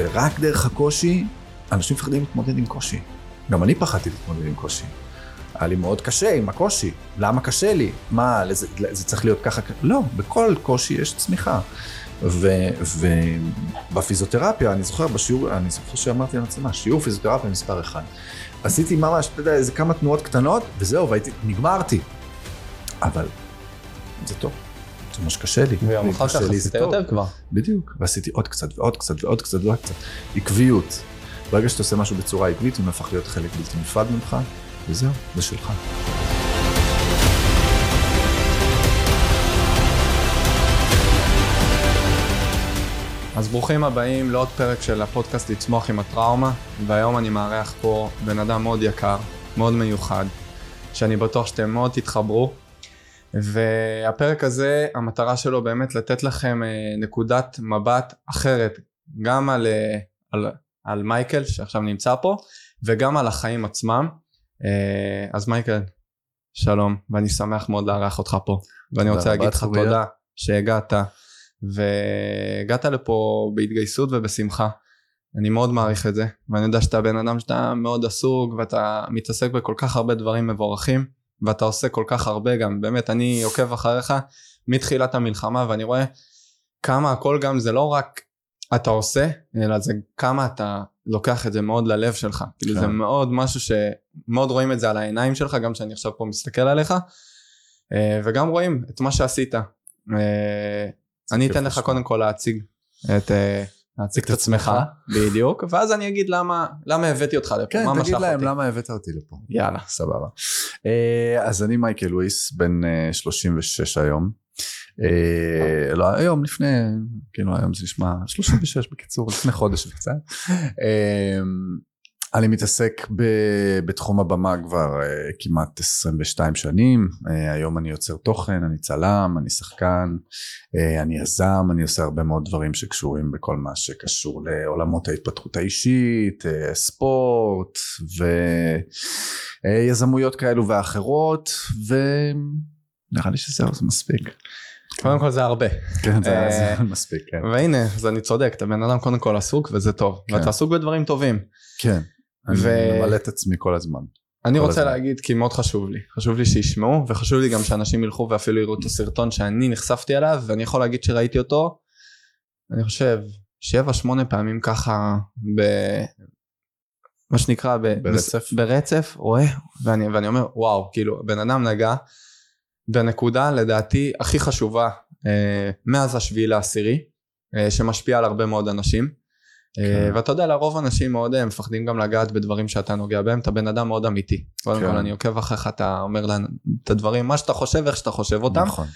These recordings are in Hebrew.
ורק דרך הקושי, אנשים מפחדים להתמודד עם קושי. גם אני פחדתי להתמודד עם קושי. היה לי מאוד קשה עם הקושי. למה קשה לי? מה, זה, זה צריך להיות ככה? לא, בכל קושי יש צמיחה. ובפיזיותרפיה, אני זוכר בשיעור, אני זוכר שאמרתי למצלמה, שיעור פיזיותרפיה מספר אחד. עשיתי ממש, אתה יודע, איזה כמה תנועות קטנות, וזהו, והייתי, נגמרתי. אבל זה טוב. זה מה שקשה לי. ויום אחר כך עשית יותר כבר. בדיוק, ועשיתי עוד קצת ועוד קצת ועוד קצת ועוד קצת. עקביות. ברגע שאתה עושה משהו בצורה עקבית, הוא הפך להיות חלק בלתי נפרד ממך, וזהו, זה שלך. אז ברוכים הבאים לעוד פרק של הפודקאסט לצמוח עם הטראומה, והיום אני מארח פה בן אדם מאוד יקר, מאוד מיוחד, שאני בטוח שאתם מאוד תתחברו, והפרק הזה, המטרה שלו באמת לתת לכם אה, נקודת מבט אחרת, גם על, אה, על, על מייקל שעכשיו נמצא פה, וגם על החיים עצמם. אה, אז מייקל, שלום, ואני שמח מאוד לארח אותך פה, ואני רוצה להגיד לך תודה שהגעת. והגעת לפה בהתגייסות ובשמחה. אני מאוד מעריך את זה, ואני יודע שאתה בן אדם שאתה מאוד עסוק ואתה מתעסק בכל כך הרבה דברים מבורכים, ואתה עושה כל כך הרבה גם, באמת, אני עוקב אחריך מתחילת המלחמה ואני רואה כמה הכל גם זה לא רק אתה עושה, אלא זה כמה אתה לוקח את זה מאוד ללב שלך. כאילו זה כן. מאוד משהו שמאוד רואים את זה על העיניים שלך, גם שאני עכשיו פה מסתכל עליך, אה, וגם רואים את מה שעשית. אה, אני אתן לך קודם כל להציג את... אה, להציג את עצמך, בדיוק, ואז אני אגיד למה, למה הבאתי אותך לפה, כן, תגיד להם למה הבאת אותי לפה. יאללה. סבבה. אה, אז אני מייקל לואיס, בן 36 אה, היום. לא היום, לפני, כאילו היום זה נשמע 36 בקיצור, לפני חודש וקצת. אני מתעסק ב, בתחום הבמה כבר uh, כמעט 22 שנים, uh, היום אני יוצר תוכן, אני צלם, אני שחקן, uh, אני יזם, אני עושה הרבה מאוד דברים שקשורים בכל מה שקשור לעולמות ההתפתחות האישית, uh, ספורט ויזמויות uh, כאלו ואחרות ונראה לי שזהו זה מספיק. קודם כל זה הרבה. כן זה מספיק. כן. והנה אז אני צודק אתה בן אדם קודם כל עסוק וזה טוב כן. ואתה עסוק בדברים טובים. כן. אני ממלא את עצמי כל הזמן. אני כל רוצה הזמן. להגיד כי מאוד חשוב לי, חשוב לי שישמעו וחשוב לי גם שאנשים ילכו ואפילו יראו את הסרטון שאני נחשפתי אליו ואני יכול להגיד שראיתי אותו, אני חושב שבע שמונה פעמים ככה ב... מה שנקרא ב... ברצף, ברצף רואה ואני, ואני אומר וואו כאילו בן אדם נגע בנקודה לדעתי הכי חשובה אה, מאז השביעי לעשירי אה, שמשפיע על הרבה מאוד אנשים כן. אה, ואתה יודע לרוב אנשים מאוד אה, מפחדים גם לגעת בדברים שאתה נוגע בהם אתה בן אדם מאוד אמיתי קודם כן. כל אני עוקב אחריך אתה אומר להם את הדברים מה שאתה חושב איך שאתה חושב אותם. נכון.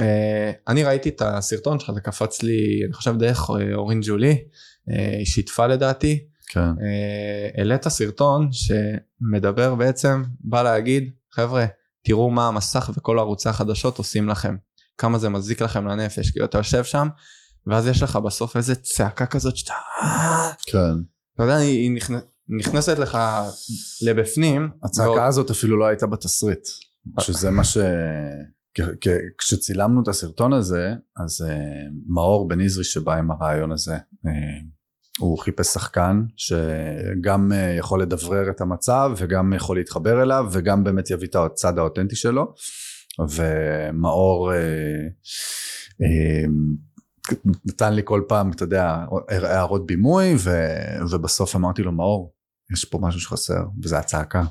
אה, אני ראיתי את הסרטון שלך זה קפץ לי אני חושב דרך אורין ג'ולי היא שיתפה לדעתי. כן. העלית סרטון שמדבר בעצם בא להגיד חבר'ה תראו מה המסך וכל ערוצי החדשות עושים לכם כמה זה מזיק לכם לנפש כאילו אתה יושב שם ואז יש לך בסוף איזה צעקה כזאת שאתה... כן. אתה יודע, היא נכנס, נכנסת לך לבפנים. הצעקה ועוד... הזאת אפילו לא הייתה בתסריט, שזה מה ש... כשצילמנו את הסרטון הזה, אז uh, מאור בן עזרי שבא עם הרעיון הזה, uh, הוא חיפש שחקן שגם uh, יכול לדברר את המצב וגם יכול להתחבר אליו וגם באמת יביא את הצד האותנטי שלו ומאור uh, uh, נתן לי כל פעם, אתה יודע, הערות בימוי, ו, ובסוף אמרתי לו, מאור, יש פה משהו שחסר, וזה הצעקה.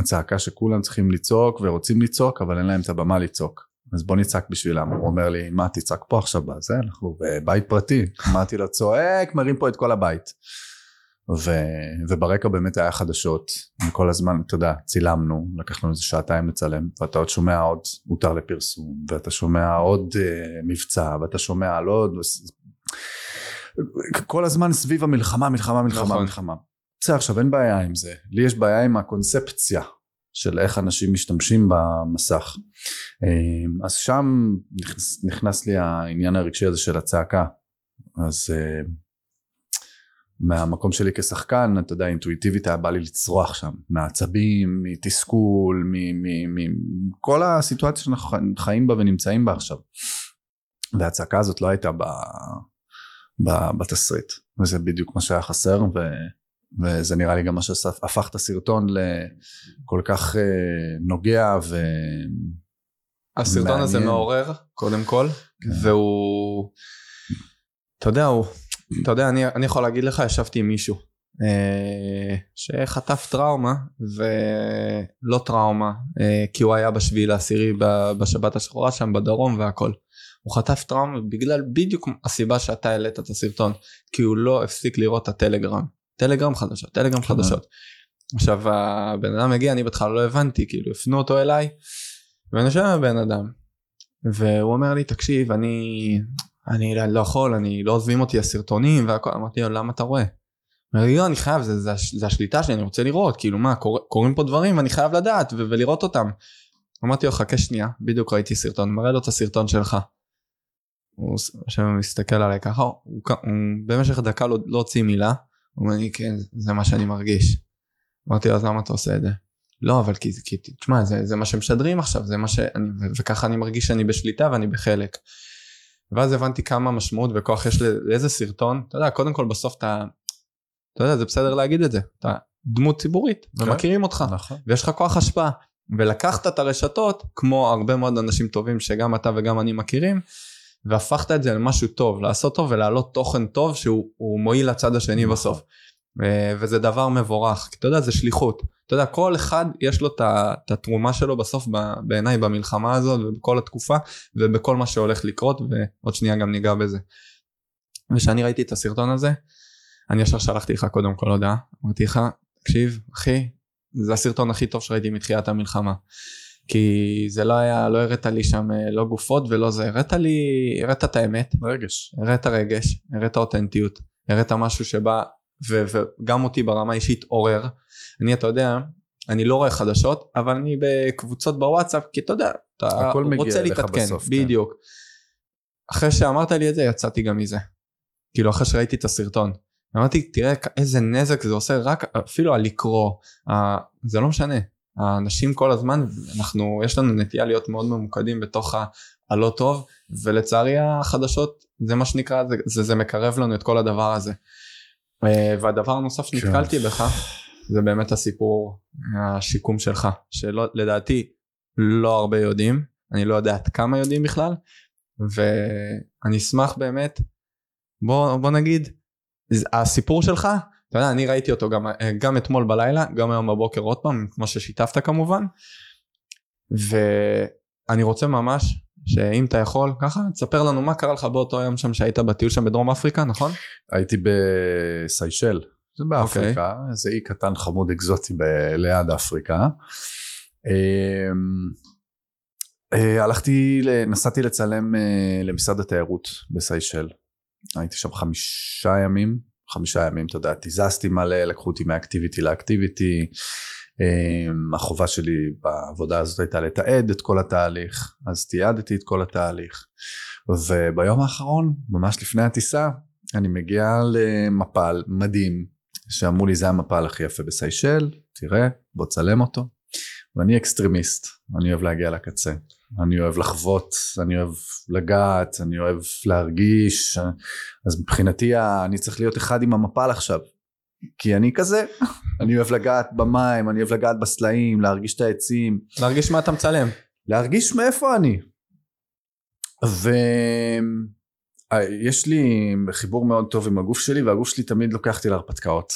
הצעקה שכולם צריכים לצעוק ורוצים לצעוק, אבל אין להם את הבמה לצעוק. אז בוא נצעק בשבילם. הוא אומר לי, מה תצעק פה עכשיו בזה? אנחנו בבית פרטי. אמרתי לו, צועק, מרים פה את כל הבית. ו, וברקע באמת היה חדשות, כל הזמן, אתה יודע, צילמנו, לקח לנו איזה שעתיים לצלם, ואתה עוד שומע עוד הותר לפרסום, ואתה שומע עוד uh, מבצע, ואתה על על עוד, כל הזמן סביב המלחמה, מלחמה, מלחמה, נכון. מלחמה. בסדר, עכשיו אין בעיה עם זה, לי יש בעיה עם הקונספציה של איך אנשים משתמשים במסך. אה, אז שם נכנס, נכנס לי העניין הרגשי הזה של הצעקה. אז uh, מהמקום שלי כשחקן, אתה יודע, אינטואיטיבית היה בא לי לצרוח שם, מעצבים, מתסכול, מכל הסיטואציה שאנחנו חיים בה ונמצאים בה עכשיו. והצעקה הזאת לא הייתה ב, ב, בתסריט. וזה בדיוק מה שהיה חסר, ו... וזה נראה לי גם מה שהפך את הסרטון לכל כך uh, נוגע ו... הסרטון מעניין. הזה מעורר, קודם כל, כן. והוא, אתה יודע, הוא, אתה יודע, אני, אני יכול להגיד לך, ישבתי עם מישהו אה, שחטף טראומה ולא טראומה אה, כי הוא היה בשביעי לעשירי בשבת השחורה שם בדרום והכל. הוא חטף טראומה בגלל בדיוק הסיבה שאתה העלית את הסרטון כי הוא לא הפסיק לראות את הטלגרם. טלגרם חדשות טלגרם כן. חדשות. עכשיו הבן אדם הגיע אני בהתחלה לא הבנתי כאילו הפנו אותו אליי ואני יושב עם הבן אדם? והוא אומר לי תקשיב אני אני לא יכול אני לא עוזבים אותי הסרטונים והכל אמרתי לו למה אתה רואה אומר לי, לא, אני חייב, זה, זה, זה השליטה שלי, אני רוצה לראות, כאילו מה, קור, קורים פה דברים ואני חייב לדעת ו- ולראות אותם. אמרתי לו, חכה שנייה, בדיוק ראיתי סרטון, מראה לו את הסרטון שלך. הוא עכשיו מסתכל עליי ככה, הוא, הוא, הוא במשך דקה לא, לא הוציא מילה, הוא אומר לי, כן, זה מה שאני מרגיש. אמרתי לו, אז למה אתה עושה את זה? לא, אבל כי, כי תשמע, זה, זה מה שמשדרים עכשיו, זה מה שאני, וככה אני מרגיש שאני בשליטה ואני בחלק. ואז הבנתי כמה משמעות וכוח יש לאיזה סרטון, אתה יודע, קודם כל בסוף אתה, אתה יודע, זה בסדר להגיד את זה, אתה דמות ציבורית, כן, ומכירים אותך, נכון. ויש לך כוח השפעה, ולקחת את הרשתות, כמו הרבה מאוד אנשים טובים שגם אתה וגם אני מכירים, והפכת את זה למשהו טוב, לעשות טוב ולהעלות תוכן טוב שהוא מועיל לצד השני נכון. בסוף. וזה דבר מבורך, כי אתה יודע, זה שליחות. אתה יודע, כל אחד יש לו את התרומה שלו בסוף בעיניי במלחמה הזאת ובכל התקופה ובכל מה שהולך לקרות, ועוד שנייה גם ניגע בזה. וכשאני ראיתי את הסרטון הזה, אני ישר שלחתי לך קודם כל הודעה, אמרתי לך, תקשיב, אחי, זה הסרטון הכי טוב שראיתי מתחילת המלחמה. כי זה לא היה, לא הראת לי שם אה, לא גופות ולא זה, הראת לי, הראת את האמת. רגש. הראת רגש, הראת אותנטיות, הראת משהו שבא, ו, וגם אותי ברמה אישית עורר. אני, אתה יודע, אני לא רואה חדשות, אבל אני בקבוצות בוואטסאפ, כי אתה יודע, אתה רוצה להתעדכן, כן. בדיוק. כן. אחרי שאמרת לי את זה, יצאתי גם מזה. כאילו, אחרי שראיתי את הסרטון. אמרתי תראה איזה נזק זה עושה רק אפילו על לקרוא זה לא משנה האנשים כל הזמן אנחנו יש לנו נטייה להיות מאוד ממוקדים בתוך הלא טוב ולצערי החדשות זה מה שנקרא זה, זה, זה מקרב לנו את כל הדבר הזה והדבר הנוסף שנתקלתי בך זה באמת הסיפור השיקום שלך שלא לדעתי לא הרבה יודעים אני לא יודע עד כמה יודעים בכלל ואני אשמח באמת בוא, בוא נגיד הסיפור שלך, אתה יודע, אני ראיתי אותו גם, גם אתמול בלילה, גם היום בבוקר עוד פעם, כמו ששיתפת כמובן, ואני רוצה ממש שאם אתה יכול ככה תספר לנו מה קרה לך באותו יום שם שהיית בטיול שם בדרום אפריקה נכון? הייתי בסיישל זה באפריקה okay. איזה אי קטן חמוד אקזוטי ב- ליד אפריקה. אמ, אה, הלכתי נסעתי לצלם אה, למשרד התיירות בסיישל הייתי שם חמישה ימים, חמישה ימים, אתה יודע, תיזזתי מלא, לקחו אותי מאקטיביטי לאקטיביטי. אמ, החובה שלי בעבודה הזאת הייתה לתעד את כל התהליך, אז תיעדתי את כל התהליך. וביום האחרון, ממש לפני הטיסה, אני מגיע למפל מדהים, שאמרו לי זה המפל הכי יפה בסיישל, תראה, בוא תצלם אותו. ואני אקסטרימיסט, אני אוהב להגיע לקצה. אני אוהב לחוות, אני אוהב לגעת, אני אוהב להרגיש, אז מבחינתי אני צריך להיות אחד עם המפל עכשיו, כי אני כזה, אני אוהב לגעת במים, אני אוהב לגעת בסלעים, להרגיש את העצים. להרגיש מה אתה מצלם. להרגיש מאיפה אני. ויש לי חיבור מאוד טוב עם הגוף שלי, והגוף שלי תמיד לוקח אותי להרפתקאות.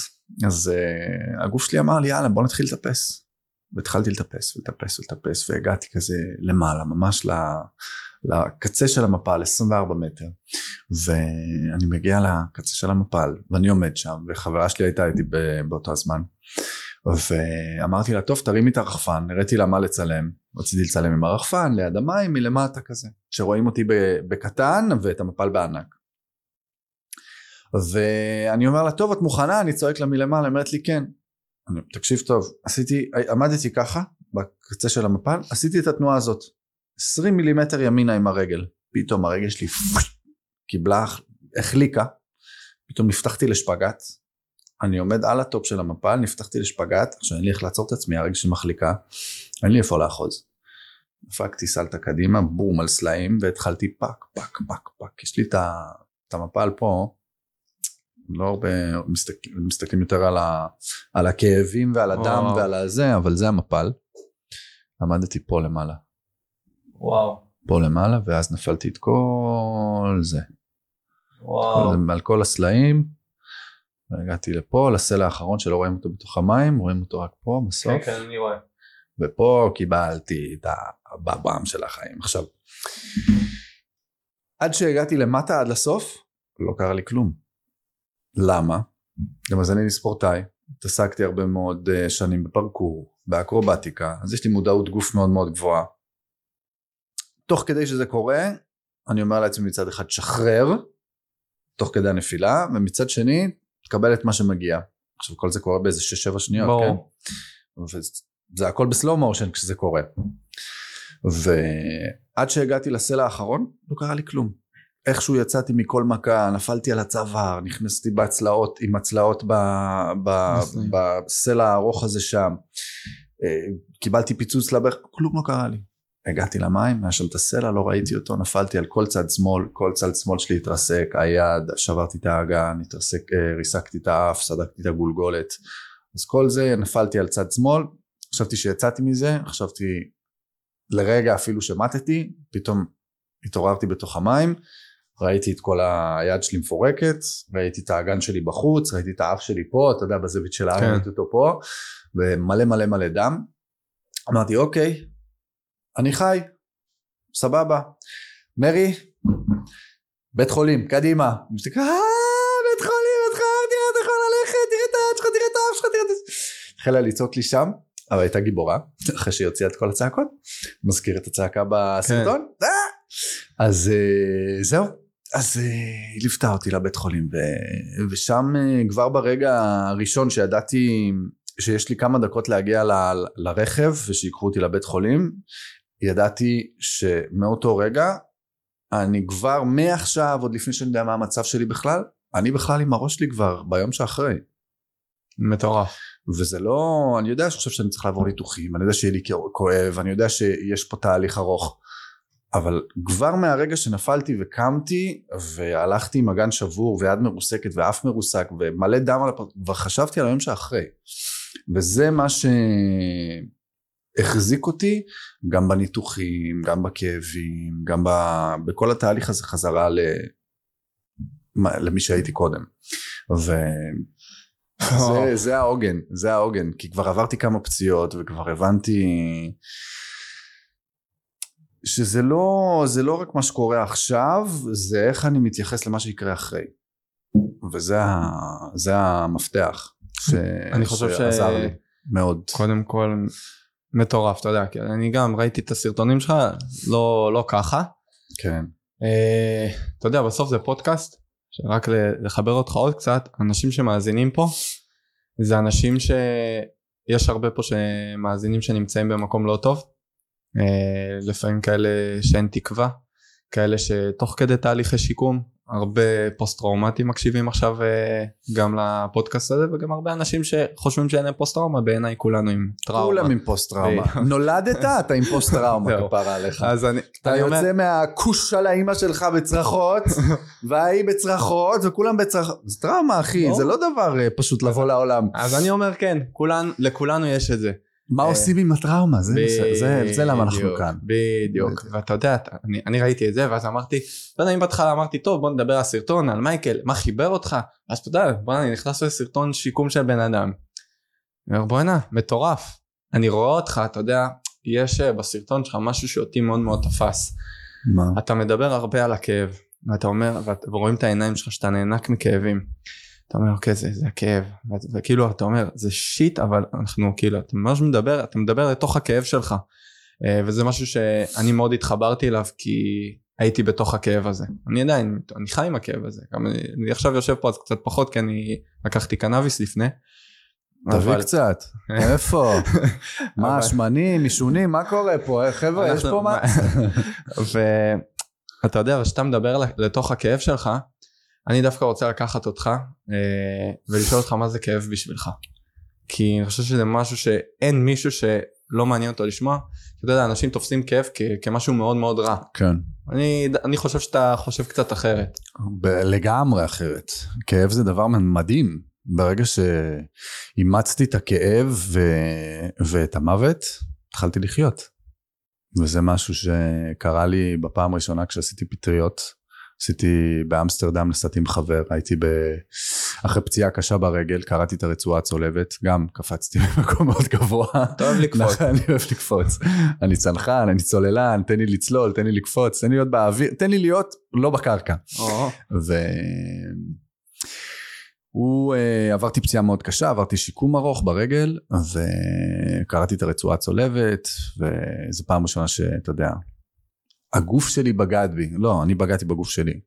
אז uh, הגוף שלי אמר לי יאללה בוא נתחיל לטפס. והתחלתי לטפס ולטפס ולטפס והגעתי כזה למעלה ממש לקצה של המפל 24 מטר ואני מגיע לקצה של המפל ואני עומד שם וחברה שלי הייתה איתי באותו הזמן ואמרתי לה טוב תרימי את הרחפן. הראיתי לה מה לצלם. רציתי לצלם עם הרחפן ליד המים מלמטה כזה שרואים אותי בקטן ואת המפל בענק. ואני אומר לה טוב את מוכנה? אני צועק לה מלמעלה אומרת לי כן. אני, תקשיב טוב, עשיתי, עמדתי ככה בקצה של המפל, עשיתי את התנועה הזאת 20 מילימטר ימינה עם הרגל, פתאום הרגל שלי קיבלה, החליקה, פתאום נפתחתי לשפגאט, אני עומד על הטופ של המפל, נפתחתי לשפגאט, עכשיו אין לי איך לעצור את עצמי, הרגל שלי מחליקה, אין לי איפה לאחוז. דפקתי סלטה קדימה, בום על סלעים, והתחלתי פק, פק, פק, פק, יש לי את המפל פה, לא הרבה מסתכלים, מסתכלים יותר על, ה, על הכאבים ועל הדם וואו. ועל הזה, אבל זה המפל. עמדתי פה למעלה. וואו. פה למעלה, ואז נפלתי את כל זה. וואו. כל, על כל הסלעים. והגעתי לפה, לסלע האחרון שלא רואים אותו בתוך המים, רואים אותו רק פה בסוף. כן, כן, אני רואה. ופה קיבלתי את הבב"ם של החיים. עכשיו, עד שהגעתי למטה עד לסוף, לא קרה לי כלום. למה? גם אז אני ספורטאי, התעסקתי הרבה מאוד uh, שנים בפרקור, באקרובטיקה, אז יש לי מודעות גוף מאוד מאוד גבוהה. תוך כדי שזה קורה, אני אומר לעצמי מצד אחד שחרר, תוך כדי הנפילה, ומצד שני, תקבל את מה שמגיע. עכשיו כל זה קורה באיזה 6-7 שניות, ברור. כן? וזה הכל בסלואו מושן כשזה קורה. ועד שהגעתי לסלע האחרון, לא קרה לי כלום. איכשהו יצאתי מכל מכה, נפלתי על הצוואר, נכנסתי בהצלעות, עם הצלעות ב, ב. בסלע הארוך הזה שם, אה, קיבלתי פיצוץ לברך, כלום לא קרה לי. הגעתי למים, היה שם את הסלע, לא ראיתי אותו, נפלתי על כל צד שמאל, כל צד שמאל שלי התרסק, היד, שברתי את האגן, התרסק, אה, ריסקתי את האף, סדקתי את הגולגולת. אז כל זה, נפלתי על צד שמאל, חשבתי שיצאתי מזה, חשבתי לרגע אפילו שמטתי, פתאום התעוררתי בתוך המים, ראיתי את כל היד שלי מפורקת, ראיתי את האגן שלי בחוץ, ראיתי את האף שלי פה, אתה יודע, בזווית של האף, כן. ראיתי אותו פה, ומלא מלא מלא דם. אמרתי, אוקיי, אני חי, סבבה. מרי, בית חולים, קדימה. היא מסתכלת, אה, בית חולים, בית חולים, תראה, אתה יכול ללכת, תראה את היד שלך, תראה את האף שלך, תראה את זה. התחילה לצעוק לי שם, אבל הייתה גיבורה, אחרי שהיא הוציאה את כל הצעקות. מזכיר את הצעקה בסרטון. כן. אה! אז אה, זהו. אז אה, היא ליוותה אותי לבית חולים, ושם כבר ברגע הראשון שידעתי שיש לי כמה דקות להגיע ל- לרכב ושיקחו אותי לבית חולים, ידעתי שמאותו רגע אני כבר מעכשיו, עוד לפני שאני יודע מה המצב שלי בכלל, אני בכלל עם הראש שלי כבר ביום שאחרי. מטורף. וזה לא, אני יודע שעכשיו שאני צריך לעבור ניתוחים, אני יודע שיהיה לי כואב, אני יודע שיש פה תהליך ארוך, אבל כבר מהרגע שנפלתי וקמתי והלכתי עם אגן שבור ויד מרוסקת ואף מרוסק ומלא דם על הפרק, כבר חשבתי על היום שאחרי. וזה מה שהחזיק אותי גם בניתוחים, גם בכאבים, גם ב... בכל התהליך הזה חזרה ל... למי שהייתי קודם. ו... זה, זה העוגן, זה העוגן, כי כבר עברתי כמה פציעות וכבר הבנתי שזה לא, זה לא רק מה שקורה עכשיו, זה איך אני מתייחס למה שיקרה אחרי. וזה המפתח ש, אני חושב ש- שעזר לי מאוד. קודם כל מטורף, אתה יודע, כי אני גם ראיתי את הסרטונים שלך, לא, לא ככה. כן, אה, אתה יודע, בסוף זה פודקאסט, שרק ל- לחבר אותך עוד קצת, אנשים שמאזינים פה, זה אנשים שיש הרבה פה שמאזינים שנמצאים במקום לא טוב, אה, לפעמים כאלה שאין תקווה, כאלה שתוך כדי תהליכי שיקום, הרבה פוסט טראומטיים מקשיבים עכשיו אה, גם לפודקאסט הזה וגם הרבה אנשים שחושבים שאין להם פוסט טראומה בעיניי כולנו עם טראומה. כולם עם פוסט טראומה. נולדת אתה עם פוסט טראומה. כפרה עליך. אז אני, אתה יוצא מהכוס של האימא שלך בצרחות, וההיא בצרחות, וכולם בצרחות. זה טראומה אחי, לא. זה לא דבר אה, פשוט לבוא לעולם. אז אני אומר כן, כולן, לכולנו יש את זה. מה אה, עושים עם הטראומה? זה- זה- זה- זה למה אנחנו כאן. בדיוק. ואתה יודע, אני, אני ראיתי את זה ואז אמרתי, לא יודע אם בהתחלה אמרתי טוב בוא נדבר על סרטון, על מייקל, מה חיבר אותך? אז אתה יודע, בוא אני נכנס לסרטון שיקום של בן אדם. אני אומר בואנה, מטורף. אני רואה אותך, אתה יודע, יש אה, בסרטון שלך משהו שאותי מאוד מאוד תפס. מה? אתה מדבר הרבה על הכאב, ואתה אומר, ואת- ורואים את העיניים שלך שאתה נאנק מכאבים. אתה אומר, אוקיי, זה, זה הכאב, וכאילו אתה אומר, זה שיט, אבל אנחנו כאילו, אתה ממש מדבר, אתה מדבר לתוך הכאב שלך. אה, וזה משהו שאני מאוד התחברתי אליו, כי הייתי בתוך הכאב הזה. אני עדיין, אני חי עם הכאב הזה. גם אני, אני עכשיו יושב פה אז קצת פחות, כי אני לקחתי קנאביס לפני. תביא אבל- קצת. איפה? מה, שמנים, עישונים, מה קורה פה? אה, חבר'ה, יש פה מה? ואתה יודע, כשאתה מדבר לתוך הכאב שלך, אני דווקא רוצה לקחת אותך אה, ולשאול אותך מה זה כאב בשבילך. כי אני חושב שזה משהו שאין מישהו לא מעניין אותו לשמוע. אתה יודע, אנשים תופסים כאב כ- כמשהו מאוד מאוד רע. כן. אני, אני חושב שאתה חושב קצת אחרת. ב- לגמרי אחרת. כאב זה דבר מדהים. ברגע שאימצתי את הכאב ו... ואת המוות, התחלתי לחיות. וזה משהו שקרה לי בפעם הראשונה כשעשיתי פטריות. עשיתי באמסטרדם, נסעתי עם חבר, הייתי ב... אחרי פציעה קשה ברגל, קראתי את הרצועה הצולבת, גם קפצתי במקום מאוד גבוה. אתה אוהב לקפוץ. אני אוהב לקפוץ. אני צנחן, אני צוללן, תן לי לצלול, תן לי לקפוץ, תן לי להיות באוויר, תן לי להיות לא בקרקע. ו... הוא, uh, עברתי פציעה מאוד קשה, עברתי שיקום ארוך ברגל, וקראתי את הרצועה הצולבת, וזו פעם ראשונה שאתה יודע, הגוף שלי בגד בי, לא, אני בגדתי בגוף שלי,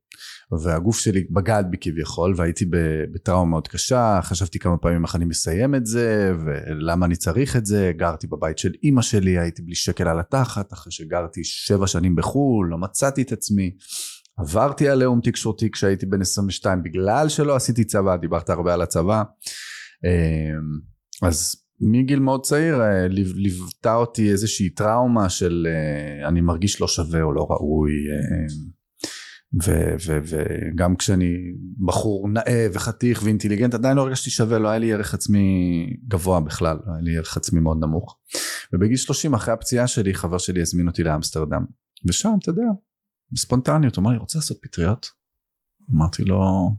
והגוף שלי בגד בי כביכול, והייתי בטראומה מאוד קשה, חשבתי כמה פעמים איך אני מסיים את זה, ולמה אני צריך את זה, גרתי בבית של אימא שלי, הייתי בלי שקל על התחת, אחרי שגרתי שבע שנים בחו"ל, לא מצאתי את עצמי. עברתי עליהום תקשורתי כשהייתי בן 22 בגלל שלא עשיתי צבא, דיברת הרבה על הצבא. אז מגיל מאוד צעיר אה, ליוותה אותי איזושהי טראומה של אה, אני מרגיש לא שווה או לא ראוי אה, וגם כשאני בחור נאה וחתיך ואינטליגנט עדיין לא הרגשתי שווה לא היה לי ערך עצמי גבוה בכלל לא היה לי ערך עצמי מאוד נמוך. ובגיל 30 אחרי הפציעה שלי חבר שלי הזמין אותי לאמסטרדם. ושם אתה יודע בספונטניות הוא אמר לי רוצה לעשות פטריות? אמרתי לו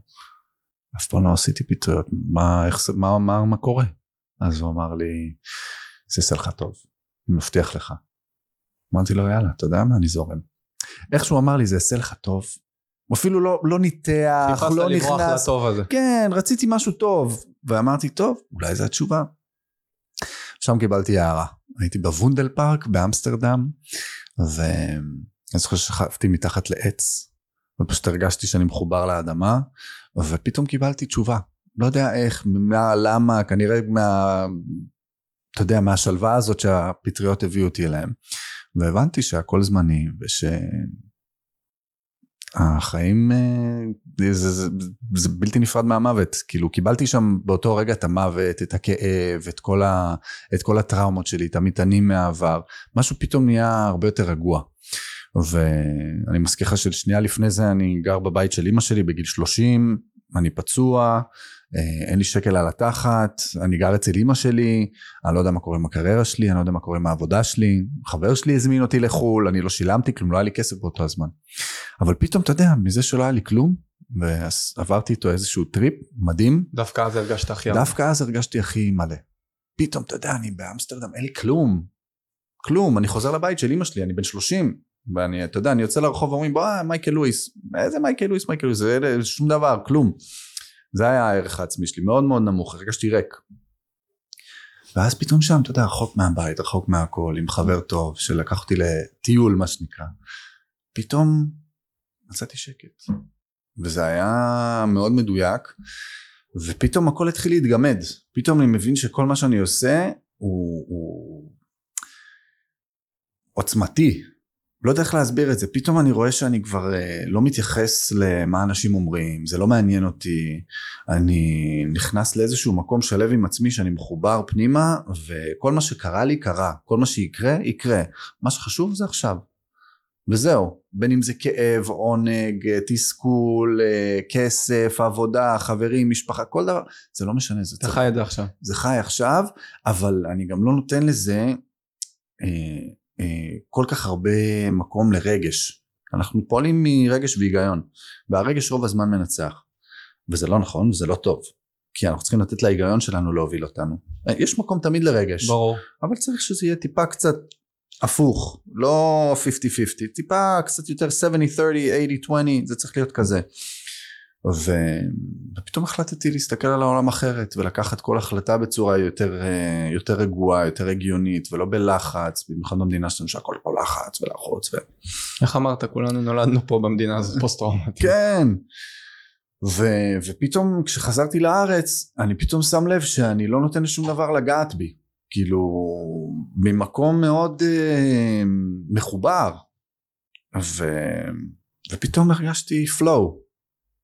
אף פעם לא עשיתי פטריות מה, איך, מה, מה, מה קורה אז הוא אמר לי, זה יעשה לך טוב, אני מבטיח לך. אמרתי לו, יאללה, אתה יודע מה, אני זורם. איך שהוא אמר לי, זה יעשה לך טוב. הוא אפילו לא, לא ניתח, לא נכנס. לטוב הזה. כן, רציתי משהו טוב. ואמרתי, טוב, אולי זו התשובה. שם קיבלתי הערה. הייתי בוונדל פארק באמסטרדם, ואני זוכר ששכבתי מתחת לעץ, ופשוט הרגשתי שאני מחובר לאדמה, ופתאום קיבלתי תשובה. לא יודע איך, מה, למה, כנראה מה... אתה יודע, מהשלווה הזאת שהפטריות הביאו אותי אליהם. והבנתי שהכל זמני, ושהחיים אה, זה, זה, זה בלתי נפרד מהמוות. כאילו, קיבלתי שם באותו רגע את המוות, את הכאב, את כל, ה, את כל הטראומות שלי, את המטענים מהעבר. משהו פתאום נהיה הרבה יותר רגוע. ואני מזכיר לך ששנייה לפני זה אני גר בבית של אימא שלי בגיל 30, אני פצוע, אין לי שקל על התחת, אני גר אצל אימא שלי, אני לא יודע מה קורה עם הקריירה שלי, אני לא יודע מה קורה עם העבודה שלי, חבר שלי הזמין אותי לחו"ל, אני לא שילמתי כלום, לא היה לי כסף באותו הזמן. אבל פתאום, אתה יודע, מזה שלא היה לי כלום, ועברתי איתו איזשהו טריפ מדהים. דווקא אז הרגשת הכי הרבה. דווקא אז הרגשתי הכי מלא. פתאום, אתה יודע, אני באמסטרדם, אין לי כלום. כלום, אני חוזר לבית של אימא שלי, אני בן 30, ואני, אתה יודע, אני יוצא לרחוב ואומרים, בוא, מייקל לואיס, איזה מייקל לואיס, מייקל לואיס, זה שום דבר, כלום. זה היה הערך העצמי שלי, מאוד מאוד נמוך, הרגשתי ריק. ואז פתאום שם, אתה יודע, רחוק מהבית, רחוק מהכל, עם חבר טוב, שלקח אותי לטיול, מה שנקרא. פתאום מצאתי שקט. וזה היה מאוד מדויק, ופתאום הכל התחיל להתגמד. פתאום אני מבין שכל מה שאני עושה הוא, הוא עוצמתי, לא יודע איך להסביר את זה, פתאום אני רואה שאני כבר אה, לא מתייחס למה אנשים אומרים, זה לא מעניין אותי, אני נכנס לאיזשהו מקום שלב עם עצמי שאני מחובר פנימה וכל מה שקרה לי קרה, כל מה שיקרה יקרה, מה שחשוב זה עכשיו. וזהו, בין אם זה כאב, עונג, תסכול, אה, כסף, עבודה, חברים, משפחה, כל דבר, זה לא משנה, זה צריך. זה חי את זה עכשיו. זה חי עכשיו, אבל אני גם לא נותן לזה אה, אה, כל כך הרבה מקום לרגש. אנחנו פועלים מרגש והיגיון, והרגש רוב הזמן מנצח. וזה לא נכון, וזה לא טוב. כי אנחנו צריכים לתת להיגיון שלנו להוביל אותנו. אה, יש מקום תמיד לרגש. ברור. אבל צריך שזה יהיה טיפה קצת הפוך, לא 50-50, טיפה קצת יותר 70-30, 80-20, זה צריך להיות כזה. ופתאום החלטתי להסתכל על העולם אחרת ולקחת כל החלטה בצורה יותר, אה, יותר רגועה, יותר הגיונית ולא בלחץ, במיוחד במדינה שלנו שהכל פה לחץ ולחוץ. ו... איך אמרת, כולנו נולדנו פה במדינה הזאת פוסט טראומטית. כן. ו... ופתאום כשחזרתי לארץ אני פתאום שם לב שאני לא נותן לשום דבר לגעת בי. כאילו ממקום מאוד uh, מחובר. ו... ופתאום הרגשתי flow.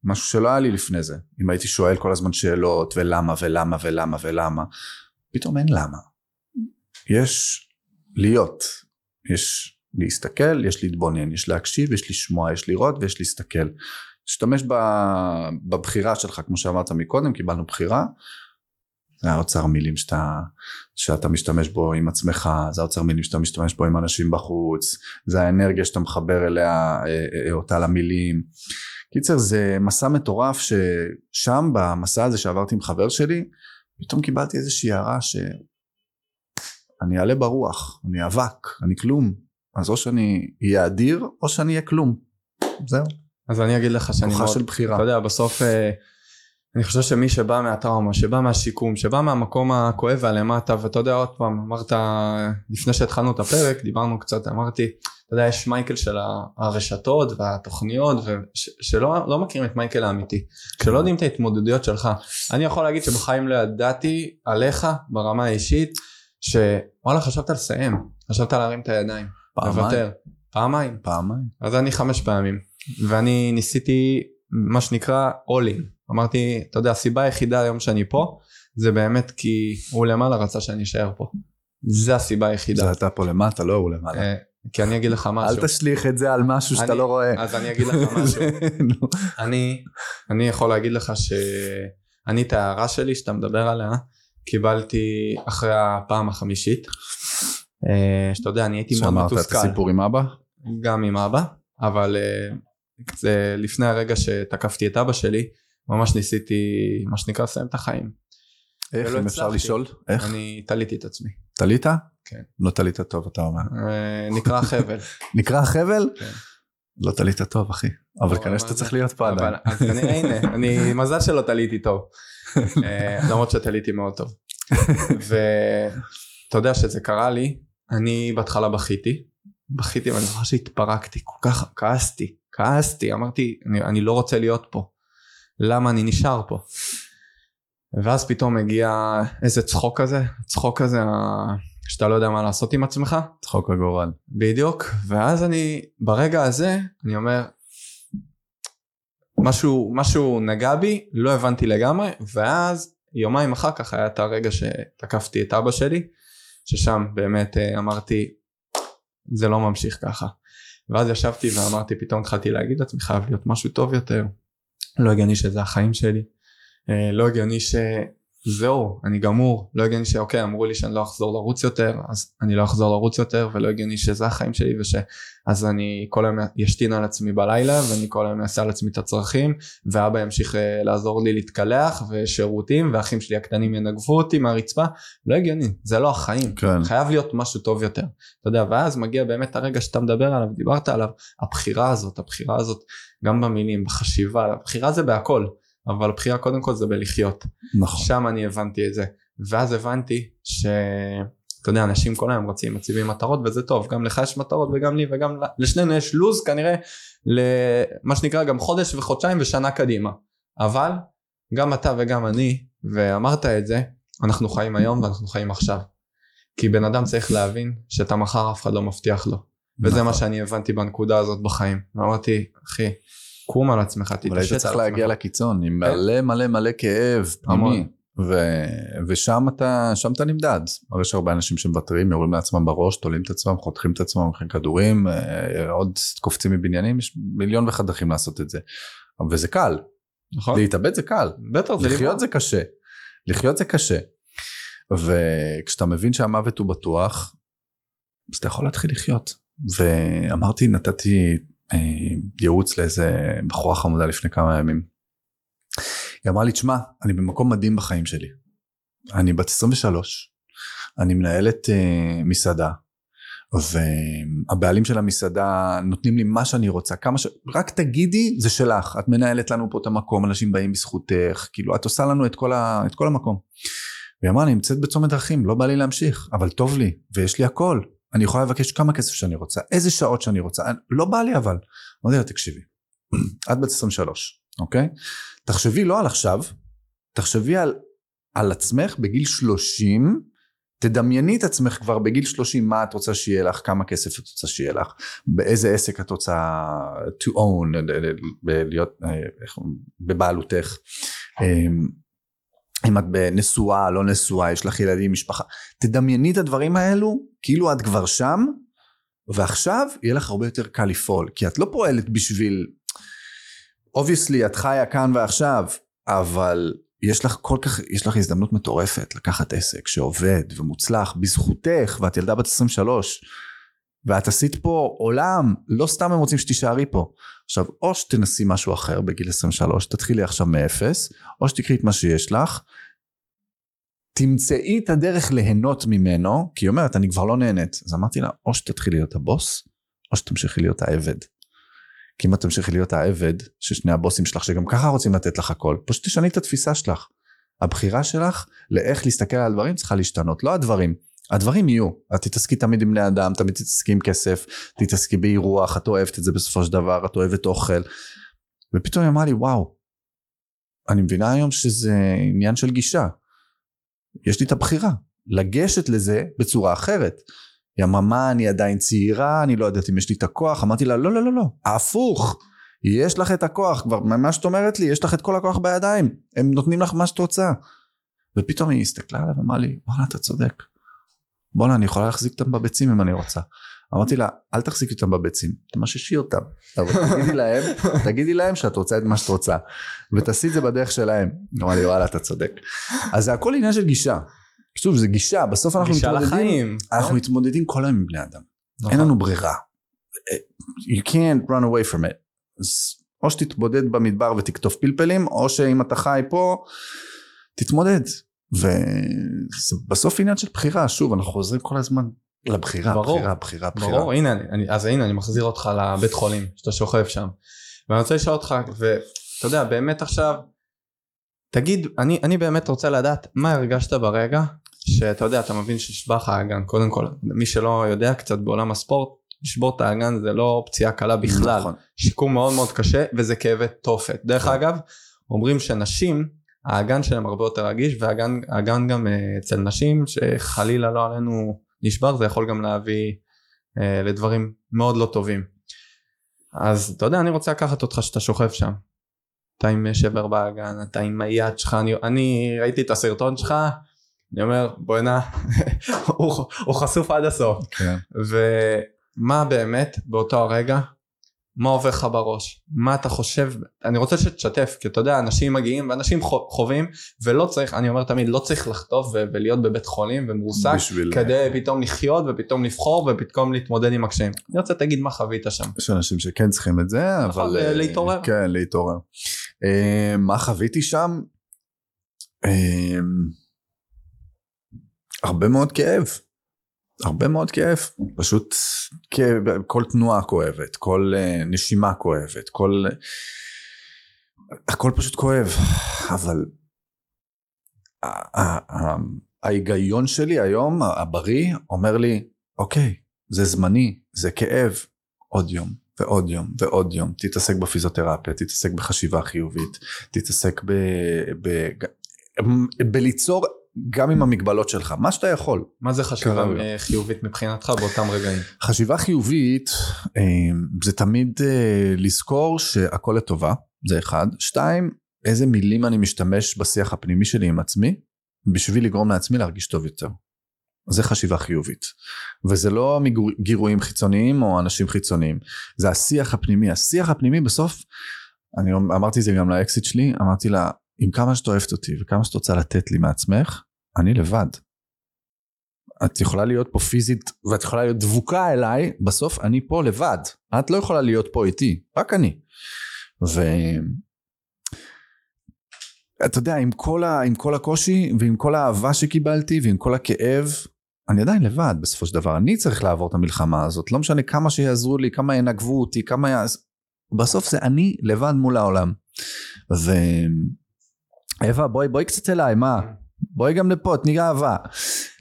משהו שלא היה לי לפני זה. אם הייתי שואל כל הזמן שאלות ולמה ולמה ולמה ולמה, פתאום אין למה. יש להיות. יש להסתכל, יש להתבונן, יש להקשיב, יש לשמוע, יש לראות ויש להסתכל. תשתמש בבחירה שלך, כמו שאמרת מקודם, קיבלנו בחירה. זה האוצר מילים שאתה, שאתה משתמש בו עם עצמך, זה האוצר מילים שאתה משתמש בו עם אנשים בחוץ, זה האנרגיה שאתה מחבר אליה אה, אה, אותה למילים. קיצר זה מסע מטורף ששם במסע הזה שעברתי עם חבר שלי, פתאום קיבלתי איזושהי הערה שאני אעלה ברוח, אני אבק, אני כלום, אז או שאני אהיה אדיר או שאני אהיה כלום, זהו. אז אני אגיד לך שאני מאוד, של בחירה. אתה יודע בסוף אה, אני חושב שמי שבא מהטראומה, שבא מהשיקום, שבא מהמקום הכואב והלמטה, ואתה יודע עוד פעם, אמרת, לפני שהתחלנו את הפרק, דיברנו קצת, אמרתי, אתה יודע, יש מייקל של הרשתות והתוכניות, וש, שלא לא מכירים את מייקל האמיתי, שלא יודעים את ההתמודדויות שלך. אני יכול להגיד שבחיים לא ידעתי עליך ברמה האישית, שוואלה חשבת לסיים, חשבת להרים את הידיים, פעמיים. לוותר. פעמיים. פעמיים. אז אני חמש פעמים, ואני ניסיתי מה שנקרא all in. אמרתי, אתה יודע, הסיבה היחידה היום שאני פה, זה באמת כי הוא למעלה רצה שאני אשאר פה. זה הסיבה היחידה. זה אתה פה למטה, לא הוא למעלה. כי אני אגיד לך משהו. אל תשליך את זה על משהו שאתה לא רואה. אז אני אגיד לך משהו. אני, אני יכול להגיד לך שאני את ההערה שלי שאתה מדבר עליה, קיבלתי אחרי הפעם החמישית. אה, שאתה יודע, אני הייתי מאוד מתוסכל. שאמרת את הסיפור עם אבא? גם עם אבא, אבל אה, לפני הרגע שתקפתי את אבא שלי, ממש ניסיתי מה שנקרא לסיים את החיים. איך אם אפשר לשאול? איך? אני תליתי את עצמי. תלית? כן. לא תלית טוב אתה אומר. אה, נקרא חבל. נקרא חבל? כן. לא תלית טוב אחי. אבל כנראה שאתה צריך להיות פה עדיין. אז כנראה הנה, אני מזל שלא תליתי טוב. אה, למרות שתליתי מאוד טוב. ואתה יודע שזה קרה לי, אני בהתחלה בכיתי. בכיתי ואני זוכר שהתפרקתי, כל כך כעסתי, כעסתי, אמרתי אני לא רוצה להיות פה. למה אני נשאר פה. ואז פתאום מגיע איזה צחוק כזה, צחוק כזה שאתה לא יודע מה לעשות עם עצמך. צחוק הגורל. בדיוק, ואז אני, ברגע הזה, אני אומר, משהו, משהו נגע בי, לא הבנתי לגמרי, ואז יומיים אחר כך היה את הרגע שתקפתי את אבא שלי, ששם באמת אה, אמרתי, זה לא ממשיך ככה. ואז ישבתי ואמרתי, פתאום התחלתי להגיד לעצמי, חייב להיות משהו טוב יותר. לא הגיוני שזה החיים שלי, אה, לא הגיוני שזהו, אני גמור, לא הגיוני שאוקיי, אמרו לי שאני לא אחזור לרוץ יותר, אז אני לא אחזור לרוץ יותר, ולא הגיוני שזה החיים שלי, וש... אז אני כל היום ישתין על עצמי בלילה, ואני כל היום אעשה על עצמי את הצרכים, ואבא ימשיך אה, לעזור לי להתקלח, ושירותים, והאחים שלי הקטנים ינגבו אותי מהרצפה, לא הגיוני, זה לא החיים, כן. חייב להיות משהו טוב יותר, אתה יודע, ואז מגיע באמת הרגע שאתה מדבר עליו, דיברת עליו, הבחירה הזאת, הבחירה הזאת, גם במילים, בחשיבה, הבחירה זה בהכל, אבל הבחירה קודם כל זה בלחיות. נכון. שם אני הבנתי את זה. ואז הבנתי ש... אתה יודע, אנשים כל היום רצים, מציבים מטרות וזה טוב, גם לך יש מטרות וגם לי וגם לשנינו יש לו"ז כנראה למה שנקרא גם חודש וחודשיים ושנה קדימה. אבל גם אתה וגם אני, ואמרת את זה, אנחנו חיים היום ואנחנו חיים עכשיו. כי בן אדם צריך להבין שאת המחר אף אחד לא מבטיח לו. וזה נכון. מה שאני הבנתי בנקודה הזאת בחיים. ואמרתי, אחי, קום על עצמך, תתעשת אבל היית צריך להגיע לקיצון עם כן. מלא מלא מלא כאב פנימי. ו... ושם אתה, שם אתה נמדד. יש הרבה אנשים שמוותרים, יורים לעצמם בראש, תולים את עצמם, חותכים את עצמם, הולכים כדורים, אה, עוד קופצים מבניינים, יש מיליון ואחת דרכים לעשות את זה. וזה קל. נכון. להתאבד זה קל. בטח, זה לחיות זה קשה. לחיות זה קשה. וכשאתה מבין שהמוות הוא בטוח, אז אתה יכול להתחיל לחיות. ואמרתי, נתתי אה, ייעוץ לאיזה בחורה חמודה לפני כמה ימים. היא אמרה לי, תשמע, אני במקום מדהים בחיים שלי. אני בת 23, אני מנהלת uh, מסעדה, והבעלים של המסעדה נותנים לי מה שאני רוצה, כמה ש... רק תגידי, זה שלך, את מנהלת לנו פה את המקום, אנשים באים בזכותך, כאילו, את עושה לנו את כל, ה... את כל המקום. והיא אמרה, אני נמצאת בצומת דרכים, לא בא לי להמשיך, אבל טוב לי, ויש לי הכל. אני יכולה לבקש כמה כסף שאני רוצה, איזה שעות שאני רוצה, לא בא לי אבל. אמרתי לה, תקשיבי, את בת 23, אוקיי? תחשבי לא על עכשיו, תחשבי על, על עצמך בגיל 30, תדמייני את עצמך כבר בגיל 30 מה את רוצה שיהיה לך, כמה כסף את רוצה שיהיה לך, באיזה עסק את רוצה to own, להיות בבעלותך. אם את נשואה, לא נשואה, יש לך ילדים, משפחה. תדמייני את הדברים האלו, כאילו את כבר שם, ועכשיו יהיה לך הרבה יותר קל לפעול, כי את לא פועלת בשביל... obviously את חיה כאן ועכשיו, אבל יש לך כל כך, יש לך הזדמנות מטורפת לקחת עסק שעובד ומוצלח בזכותך, ואת ילדה בת 23, ואת עשית פה עולם, לא סתם הם רוצים שתישארי פה. עכשיו, או שתנסי משהו אחר בגיל 23, תתחילי עכשיו מאפס, או שתקחי את מה שיש לך, תמצאי את הדרך ליהנות ממנו, כי היא אומרת, אני כבר לא נהנית. אז אמרתי לה, או שתתחילי להיות הבוס, או שתמשיכי להיות העבד. כי אם את תמשיכי להיות העבד, ששני הבוסים שלך, שגם ככה רוצים לתת לך הכל, פשוט תשני את התפיסה שלך. הבחירה שלך לאיך להסתכל על הדברים צריכה להשתנות, לא הדברים. הדברים יהיו, את תתעסקי תמיד עם בני אדם, תמיד תתעסקי עם כסף, תתעסקי באירוח, את אוהבת את זה בסופו של דבר, את אוהבת אוכל. ופתאום היא אמרה לי, וואו, אני מבינה היום שזה עניין של גישה. יש לי את הבחירה, לגשת לזה בצורה אחרת. היא אמרה, מה, אני עדיין צעירה, אני לא יודעת אם יש לי את הכוח. אמרתי לה, לא, לא, לא, לא, הפוך. יש לך את הכוח, כבר מה שאת אומרת לי, יש לך את כל הכוח בידיים. הם נותנים לך מה שאת רוצה. ופתאום היא הסתכלה עליו ואמרה לי, וואלה, אתה צודק. בואנה, אני יכולה להחזיק אותם בביצים אם אני רוצה. אמרתי לה, אל תחזיקי אותם בביצים, תמששי אותם. אבל תגידי להם, תגידי להם שאת רוצה את מה שאת רוצה. ותעשי את זה בדרך שלהם. אמרה לי, וואלה, אתה צודק. אז זה הכל עניין של גישה. שוב, זה גישה, בסוף אנחנו גישה מתמודדים, לחיים. אנחנו? מתמודדים כל היום עם בני אדם. נכון. אין לנו ברירה. You can't run away from it. אז או שתתבודד במדבר ותקטוף פלפלים, או שאם אתה חי פה, תתמודד. וזה בסוף עניין של בחירה, שוב, אנחנו חוזרים כל הזמן לבחירה, ברור. בחירה, בחירה, בחירה. ברור, הנה, אני, אני, אז הנה, אני מחזיר אותך לבית חולים, שאתה שוכב שם. ואני רוצה לשאול אותך, ואתה יודע, באמת עכשיו, תגיד, אני, אני באמת רוצה לדעת מה הרגשת ברגע, שאתה יודע, אתה מבין שנשבר לך האגן, קודם כל, מי שלא יודע קצת בעולם הספורט, לשבור את האגן זה לא פציעה קלה בכלל, נכון. שיקום מאוד מאוד קשה, וזה כאבי תופת. דרך נכון. אגב, אומרים שנשים, האגן שלהם הרבה יותר רגיש, והאגן האגן גם אה, אצל נשים, שחלילה לא עלינו נשבר, זה יכול גם להביא אה, לדברים מאוד לא טובים. אז אתה יודע, אני רוצה לקחת אותך שאתה שוכב שם. אתה עם שבר באגן, אתה עם היד שלך, אני, אני ראיתי את הסרטון שלך, אני אומר, בוא'נה, הוא, הוא חשוף עד הסוף. כן. ומה באמת באותו הרגע, מה עובר לך בראש? מה אתה חושב? אני רוצה שתשתף, כי אתה יודע, אנשים מגיעים ואנשים חו- חווים, ולא צריך, אני אומר תמיד, לא צריך לחטוף ו- ולהיות בבית חולים ומרוסק, בשביל... כדי פתאום לחיות ופתאום לבחור ופתאום להתמודד עם הקשיים. אני רוצה תגיד מה חווית שם. יש אנשים שכן צריכים את זה, נכון, אבל... ל- אה, להתעורר. כן, להתעורר. אה, מה חוויתי שם? אה, הרבה מאוד כאב. הרבה מאוד כאב. פשוט כאב, כל תנועה כואבת, כל אה, נשימה כואבת, כל... הכל פשוט כואב, אבל ההיגיון שלי היום, הבריא, אומר לי, אוקיי, זה זמני, זה כאב, עוד יום ועוד יום ועוד יום, תתעסק בפיזיותרפיה, תתעסק בחשיבה חיובית, תתעסק ב... ב... בליצור גם עם המגבלות שלך, מה שאתה יכול. מה זה חשיבה כרגע. אה, חיובית מבחינתך באותם רגעים? חשיבה חיובית אה, זה תמיד אה, לזכור שהכל לטובה, זה אחד. שתיים, איזה מילים אני משתמש בשיח הפנימי שלי עם עצמי, בשביל לגרום לעצמי להרגיש טוב יותר. זה חשיבה חיובית. וזה לא מגירויים חיצוניים או אנשים חיצוניים, זה השיח הפנימי. השיח הפנימי בסוף, אני אמרתי את זה גם לאקסיט שלי, אמרתי לה, עם כמה שאת אוהבת אותי וכמה שאת רוצה לתת לי מעצמך, אני לבד. את יכולה להיות פה פיזית ואת יכולה להיות דבוקה אליי, בסוף אני פה לבד. את לא יכולה להיות פה איתי, רק אני. ו... אתה יודע, עם כל, ה... עם כל הקושי ועם כל האהבה שקיבלתי ועם כל הכאב, אני עדיין לבד בסופו של דבר. אני צריך לעבור את המלחמה הזאת. לא משנה כמה שיעזרו לי, כמה ינגבו אותי, כמה. בסוף זה אני לבד מול העולם. ו... אווה, בואי, בואי קצת אליי, מה? בואי גם לפה, תני אהבה. אתה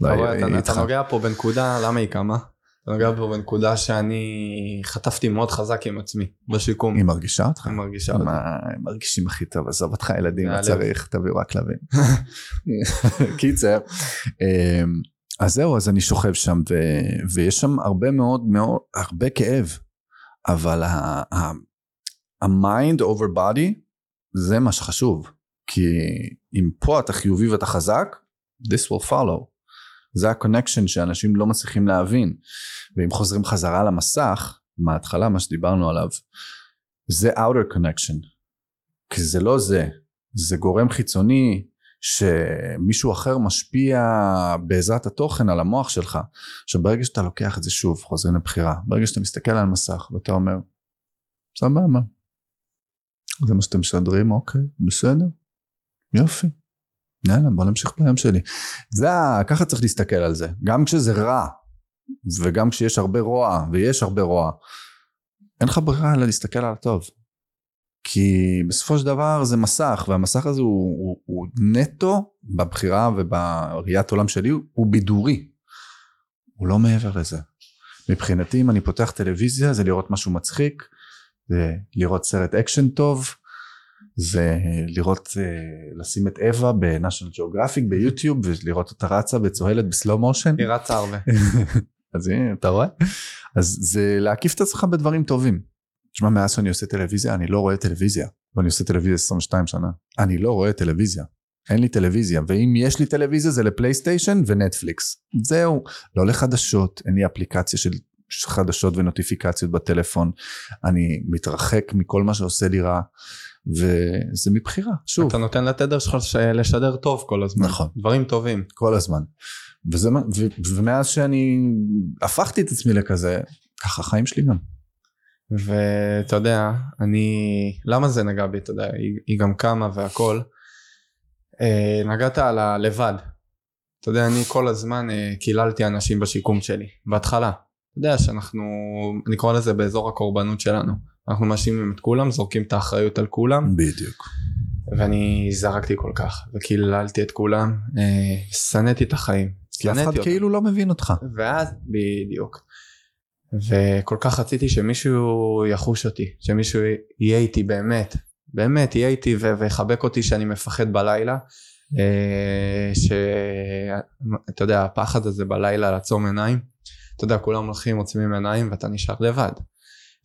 לא, היא אתה-. נוגע פה בנקודה, למה היא קמה? אתה נוגע פה בנקודה שאני חטפתי מאוד חזק עם עצמי בשיקום. היא מרגישה אותך? היא מרגישה אותי. מה, הם מרגישים הכי טוב, עזוב אותך ילדים, מה. צריך, תביאו רק כלבים. קיצר, אמ, אז זהו, אז אני שוכב שם, ויש שם הרבה מאוד מאוד, הרבה כאב, אבל ה mind over body, זה מה שחשוב. כי אם פה אתה חיובי ואתה חזק, this will follow. זה ה connection שאנשים לא מצליחים להבין. ואם חוזרים חזרה למסך, מההתחלה, מה שדיברנו עליו, זה outer connection. כי זה לא זה, זה גורם חיצוני שמישהו אחר משפיע בעזרת התוכן על המוח שלך. עכשיו ברגע שאתה לוקח את זה שוב, חוזרים לבחירה, ברגע שאתה מסתכל על מסך ואתה אומר, סבבה, זה מה שאתם משדרים, אוקיי, בסדר, יופי, יאללה בוא נמשיך ביום שלי. זה, ככה צריך להסתכל על זה, גם כשזה רע, וגם כשיש הרבה רוע, ויש הרבה רוע, אין לך ברירה אלא להסתכל על הטוב. כי בסופו של דבר זה מסך והמסך הזה הוא, הוא, הוא נטו בבחירה ובראיית עולם שלי הוא בידורי הוא לא מעבר לזה מבחינתי אם אני פותח טלוויזיה זה לראות משהו מצחיק זה לראות סרט אקשן טוב זה לראות אה, לשים את אווה בנאשונל ג'אוגרפיק ביוטיוב ולראות אותה רצה וצוהלת ב slow motion היא רצה הרבה אז הנה אתה רואה אז זה להקיף את עצמך בדברים טובים תשמע, מאז שאני עושה טלוויזיה, אני לא רואה טלוויזיה. ואני עושה טלוויזיה 22 שנה. אני לא רואה טלוויזיה. אין לי טלוויזיה, ואם יש לי טלוויזיה זה לפלייסטיישן ונטפליקס. זהו. לא לחדשות, אין לי אפליקציה של חדשות ונוטיפיקציות בטלפון. אני מתרחק מכל מה שעושה לי רע, וזה מבחירה, שוב. אתה נותן לתדר שלך לשדר טוב כל הזמן. נכון. דברים טובים. כל הזמן. וזה, ו, ומאז שאני הפכתי את עצמי לכזה, ככה החיים שלי גם. ואתה יודע, אני, למה זה נגע בי, אתה יודע, היא, היא גם קמה והכל. אה, נגעת על הלבד. אתה יודע, אני כל הזמן אה, קיללתי אנשים בשיקום שלי, בהתחלה. אתה יודע שאנחנו, אני קורא לזה באזור הקורבנות שלנו. אנחנו מאשימים את כולם, זורקים את האחריות על כולם. בדיוק. ואני זרקתי כל כך, וקיללתי את כולם, אה, שנאתי את החיים. כי אף אחד כאילו לא מבין אותך. ואז, בדיוק. וכל כך רציתי שמישהו יחוש אותי, שמישהו יהיה איתי באמת, באמת יהיה איתי ויחבק אותי שאני מפחד בלילה, אה, שאתה יודע הפחד הזה בלילה לעצום עיניים, אתה יודע כולם הולכים עוצמים עיניים ואתה נשאר לבד.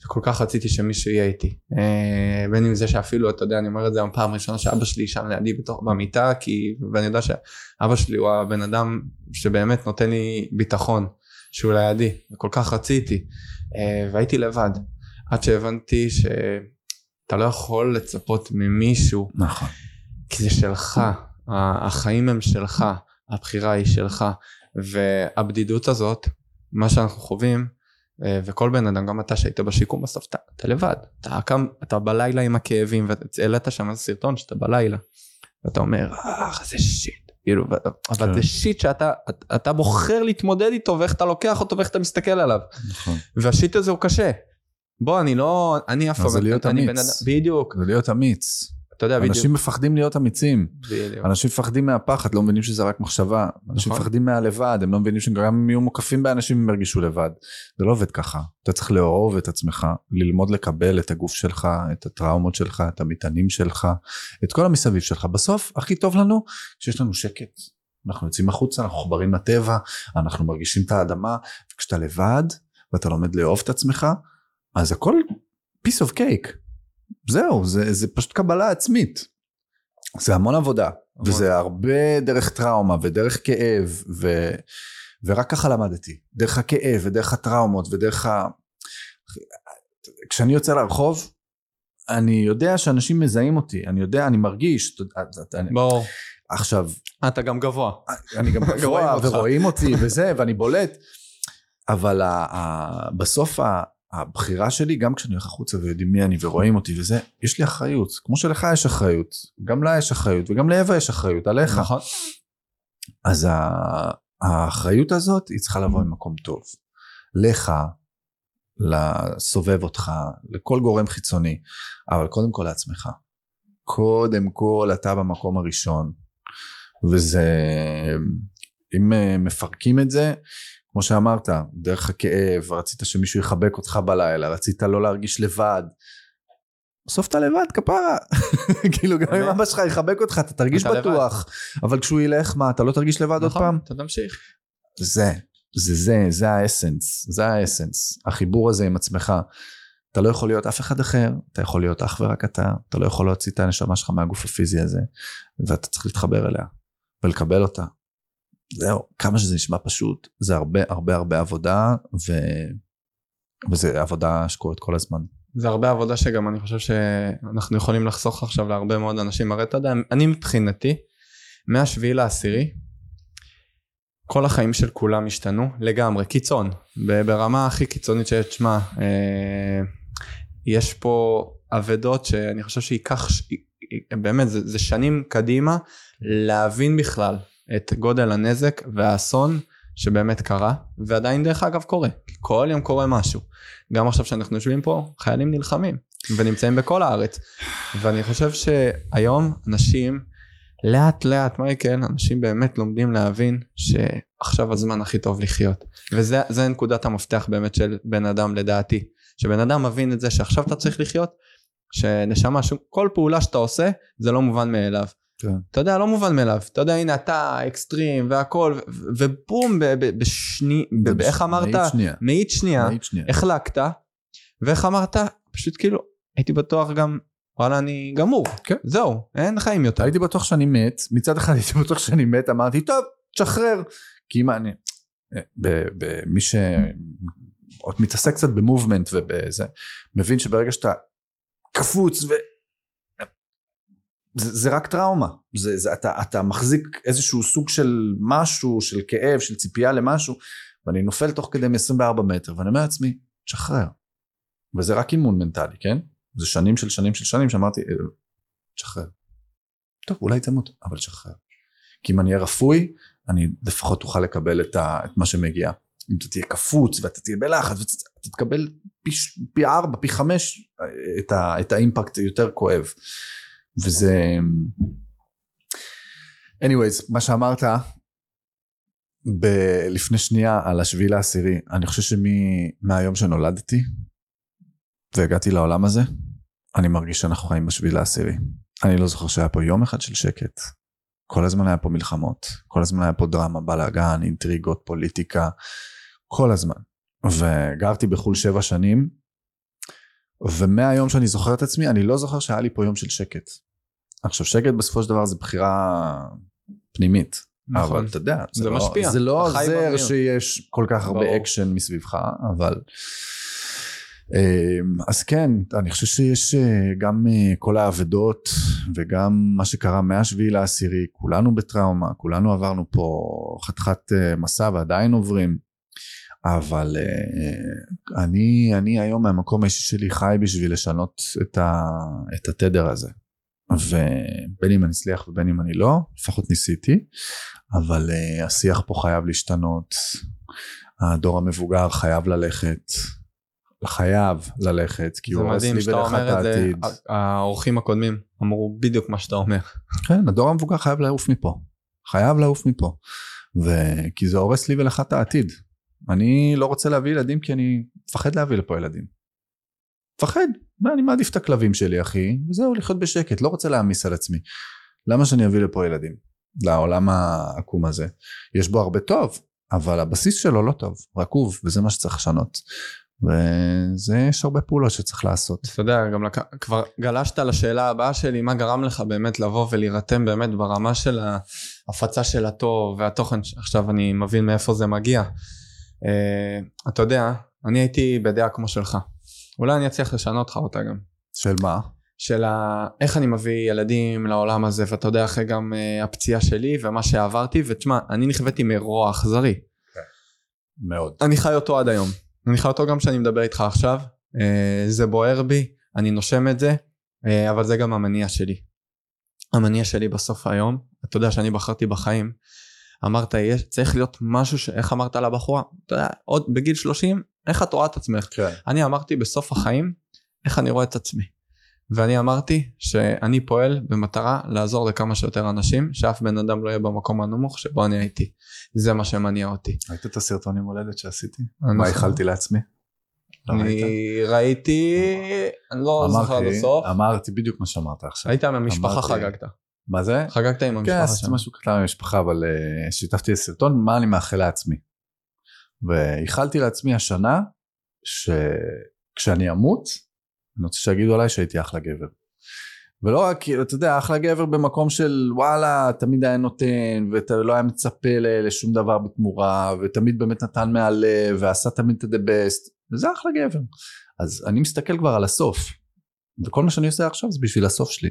וכל כך רציתי שמישהו יהיה איתי. אה, בין אם זה שאפילו אתה יודע אני אומר את זה פעם ראשונה שאבא שלי שם לידי בתוך במיטה כי ואני יודע שאבא שלי הוא הבן אדם שבאמת נותן לי ביטחון שהוא לידי, וכל כך רציתי, אה, והייתי לבד, עד שהבנתי שאתה לא יכול לצפות ממישהו, נכון, כי זה שלך, החיים הם שלך, הבחירה היא שלך, והבדידות הזאת, מה שאנחנו חווים, וכל בן אדם, גם אתה שהיית בשיקום בסוף, אתה, אתה לבד, אתה קם, אתה בלילה עם הכאבים, והעלית שם איזה סרטון שאתה בלילה, ואתה אומר, אה, זה שיט. כאילו, אבל זה שיט שאתה אתה בוחר להתמודד איתו ואיך אתה לוקח אותו ואיך אתה מסתכל עליו. נכון. והשיט הזה הוא קשה. בוא, אני לא, אני אף פעם, זה להיות אמיץ. בדיוק. זה להיות אמיץ. אתה יודע, בדיוק. אנשים מפחדים להיות אמיצים. בדיוק. אנשים מפחדים מהפחד, לא מבינים שזה רק מחשבה. אנשים נכון. מפחדים מהלבד, הם לא מבינים שגם אם יהיו מוקפים באנשים הם ירגישו לבד. זה לא עובד ככה. אתה צריך לאהוב את עצמך, ללמוד לקבל את הגוף שלך, את הטראומות שלך, את המטענים שלך, את כל המסביב שלך. בסוף, הכי טוב לנו כשיש לנו שקט. אנחנו יוצאים החוצה, אנחנו מחוברים לטבע, אנחנו מרגישים את האדמה, וכשאתה לבד ואתה לומד לאהוב את עצמך, אז הכל piece of cake. זהו, זה, זה פשוט קבלה עצמית. זה המון עבודה, המון. וזה הרבה דרך טראומה ודרך כאב, ו, ורק ככה למדתי. דרך הכאב ודרך הטראומות ודרך ה... כשאני יוצא לרחוב, אני יודע שאנשים מזהים אותי, אני יודע, אני מרגיש, ברור. עכשיו, אתה גם גבוה. אני גם גבוה ורואים אותי וזה, ואני בולט, אבל בסוף הבחירה שלי, גם כשאני הולך החוצה ויודעים מי אני ורואים אותי וזה, יש לי אחריות. כמו שלך יש אחריות, גם לה יש אחריות, וגם לאווה יש אחריות, עליך. נכון. אז האחריות הזאת, היא צריכה לבוא ממקום טוב. לך, לסובב אותך, לכל גורם חיצוני, אבל קודם כל לעצמך. קודם כל אתה במקום הראשון. וזה, אם מפרקים את זה, כמו שאמרת, דרך הכאב, רצית שמישהו יחבק אותך בלילה, רצית לא להרגיש לבד. בסוף אתה לבד, כפרה. כאילו גם אם אבא שלך יחבק אותך, אתה תרגיש בטוח. אבל כשהוא ילך, מה, אתה לא תרגיש לבד עוד נכון, פעם? אתה תמשיך. זה, זה זה, זה האסנס, זה האסנס. החיבור הזה עם עצמך. אתה לא יכול להיות אף אחד אחר, אתה יכול להיות אך ורק אתה, אתה לא יכול להוציא את הנשמה שלך מהגוף הפיזי הזה, ואתה צריך להתחבר אליה ולקבל אותה. זהו, כמה שזה נשמע פשוט, זה הרבה הרבה הרבה עבודה, ו... וזה עבודה שקורית כל הזמן. זה הרבה עבודה שגם אני חושב שאנחנו יכולים לחסוך עכשיו להרבה מאוד אנשים. הרי אתה יודע, אני מבחינתי, מהשביעי לעשירי, כל החיים של כולם השתנו לגמרי, קיצון, ברמה הכי קיצונית שיש, תשמע, אה, יש פה אבדות שאני חושב שייקח, באמת, זה, זה שנים קדימה להבין בכלל את גודל הנזק והאסון שבאמת קרה, ועדיין דרך אגב קורה, כי כל יום קורה משהו. גם עכשיו שאנחנו יושבים פה, חיילים נלחמים, ונמצאים בכל הארץ. ואני חושב שהיום אנשים, לאט לאט, מייקל, אנשים באמת לומדים להבין שעכשיו הזמן הכי טוב לחיות. וזה נקודת המפתח באמת של בן אדם לדעתי. שבן אדם מבין את זה שעכשיו אתה צריך לחיות, שנשמה, כל פעולה שאתה עושה זה לא מובן מאליו. כן. אתה יודע, לא מובן מאליו. אתה יודע, הנה אתה, אקסטרים והכל, ובום, בשני, איך אמרת? מאית שנייה. מאית שנייה. החלקת, ואיך אמרת? פשוט כאילו, הייתי בטוח גם, וואלה, אני גמור. כן. זהו, אין חיים יותר. הייתי בטוח שאני מת, מצד אחד הייתי בטוח שאני מת, אמרתי, טוב, תשחרר. כי מה, אני, במי ש... עוד מתעסק קצת במובמנט ובזה, מבין שברגע שאתה קפוץ ו... זה, זה רק טראומה, זה, זה, אתה, אתה מחזיק איזשהו סוג של משהו, של כאב, של ציפייה למשהו, ואני נופל תוך כדי מ-24 מטר, ואני אומר לעצמי, תשחרר. וזה רק אימון מנטלי, כן? זה שנים של שנים של שנים שאמרתי, אה, תשחרר. טוב, אולי תמות, אבל תשחרר. כי אם אני אהיה רפוי, אני לפחות אוכל לקבל את, ה, את מה שמגיע. אם אתה תהיה קפוץ ואתה תהיה בלחץ, אתה תקבל פי, ארבע, פי חמש את, ה, את האימפקט היותר כואב. וזה... anyways, מה שאמרת ב- לפני שנייה על השביעי לעשירי, אני חושב שמהיום שנולדתי והגעתי לעולם הזה, אני מרגיש שאנחנו חיים בשביעי לעשירי. אני לא זוכר שהיה פה יום אחד של שקט. כל הזמן היה פה מלחמות, כל הזמן היה פה דרמה, בלאגן, אינטריגות, פוליטיקה, כל הזמן. וגרתי בחו"ל שבע שנים, ומהיום שאני זוכר את עצמי, אני לא זוכר שהיה לי פה יום של שקט. עכשיו שקט בסופו של דבר זה בחירה פנימית. נכון. אבל אתה יודע, זה, זה לא, משפיע. זה לא עוזר שיש כל כך הרבה ברור. אקשן מסביבך, אבל... אמ, אז כן, אני חושב שיש אה, גם אה, כל האבדות וגם מה שקרה מהשביעי לעשירי, כולנו בטראומה, כולנו עברנו פה חתיכת אה, מסע ועדיין עוברים, אבל אני, אני היום מהמקום האישי שלי חי בשביל לשנות את, ה, את התדר הזה. ובין אם אני אצליח ובין אם אני לא, לפחות ניסיתי, אבל השיח פה חייב להשתנות, הדור המבוגר חייב ללכת, חייב ללכת, כי הוא הורס לי ולך את העתיד. האורחים הקודמים אמרו בדיוק מה שאתה אומר. כן, הדור המבוגר חייב לעוף מפה. חייב לעוף מפה. ו... כי זה הורס לי ולך את העתיד. אני לא רוצה להביא ילדים כי אני מפחד להביא לפה ילדים. מפחד. ואני מעדיף את הכלבים שלי אחי, וזהו לחיות בשקט, לא רוצה להעמיס על עצמי. למה שאני אביא לפה ילדים? לעולם העקום הזה. יש בו הרבה טוב, אבל הבסיס שלו לא טוב, רקוב, וזה מה שצריך לשנות. וזה יש הרבה פעולות שצריך לעשות. אתה יודע, גם לק... כבר גלשת לשאלה הבאה שלי, מה גרם לך באמת לבוא ולהירתם באמת ברמה של ההפצה של הטוב והתוכן, עכשיו אני מבין מאיפה זה מגיע. Uh, אתה יודע, אני הייתי בדעה כמו שלך. אולי אני אצליח לשנות לך אותה גם. של מה? של ה... איך אני מביא ילדים לעולם הזה, ואתה יודע, אחרי גם uh, הפציעה שלי ומה שעברתי, ותשמע, אני נכוויתי מרוע אכזרי. מאוד. אני חי אותו עד היום. אני חי אותו גם כשאני מדבר איתך עכשיו, אה, זה בוער בי, אני נושם את זה, אה, אבל זה גם המניע שלי. המניע שלי בסוף היום, אתה יודע שאני בחרתי בחיים, אמרת יש, צריך להיות משהו ש... איך אמרת לבחורה? אתה יודע, עוד בגיל 30, איך את רואה את עצמך? כן. אני אמרתי בסוף החיים, איך אני רואה את עצמי. ואני אמרתי שאני פועל במטרה לעזור לכמה שיותר אנשים, שאף בן אדם לא יהיה במקום הנמוך שבו אני הייתי. זה מה שמניע אותי. ראית את הסרטון עם הולדת שעשיתי? מה איחלתי לעצמי? אני ראיתי, אני לא זוכר עד הסוף. אמרתי בדיוק מה שאמרת עכשיו. היית עם המשפחה חגגת. מה זה? חגגת עם המשפחה שם. כן, עשיתי משהו קטן עם המשפחה, אבל אה, שיתפתי סרטון מה אני מאחל לעצמי. ואיחלתי לעצמי השנה, ש... כשאני אמות, אני רוצה שיגידו עליי שהייתי אחלה גבר. ולא רק, אתה יודע, אחלה גבר במקום של וואלה, תמיד היה נותן, ולא היה מצפה לשום דבר בתמורה, ותמיד באמת נתן מהלב, ועשה תמיד את ה-the best, וזה אחלה גבר. אז אני מסתכל כבר על הסוף, וכל מה שאני עושה עכשיו זה בשביל הסוף שלי.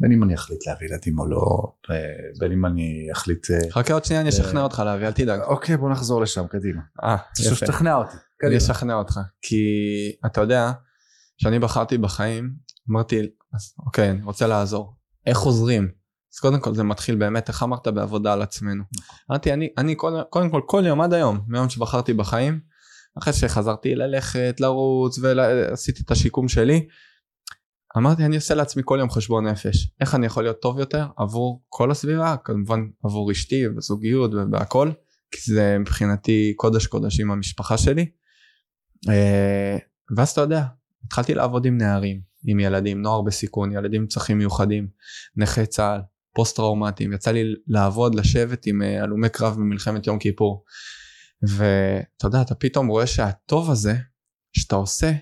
בין אם אני אחליט להביא ילדים או לא, אה, בין אם אני אחליט... אה, חכה עוד שנייה אני אשכנע אותך להביא, אל תדאג. אוקיי בוא נחזור לשם קדימה. אה, יפה. שתכנע אותי. אני אשכנע אותך, כי אתה יודע, כשאני בחרתי בחיים, אמרתי, אוקיי, אני רוצה לעזור. איך עוזרים? אז קודם כל זה מתחיל באמת, איך אמרת, בעבודה על עצמנו. נכון. אמרתי, אני, אני קודם כל כל יום עד היום, מיום שבחרתי בחיים, אחרי שחזרתי ללכת, לרוץ ועשיתי את השיקום שלי, אמרתי אני עושה לעצמי כל יום חשבון נפש. איך אני יכול להיות טוב יותר עבור כל הסביבה? כמובן עבור אשתי ובזוגיות ובהכל כי זה מבחינתי קודש קודשים המשפחה שלי. אה, ואז אתה יודע התחלתי לעבוד עם נערים עם ילדים נוער בסיכון ילדים עם צרכים מיוחדים נכי צה"ל פוסט טראומטיים יצא לי לעבוד לשבת עם אה, הלומי קרב במלחמת יום כיפור. ואתה יודע אתה פתאום רואה שהטוב הזה שאתה עושה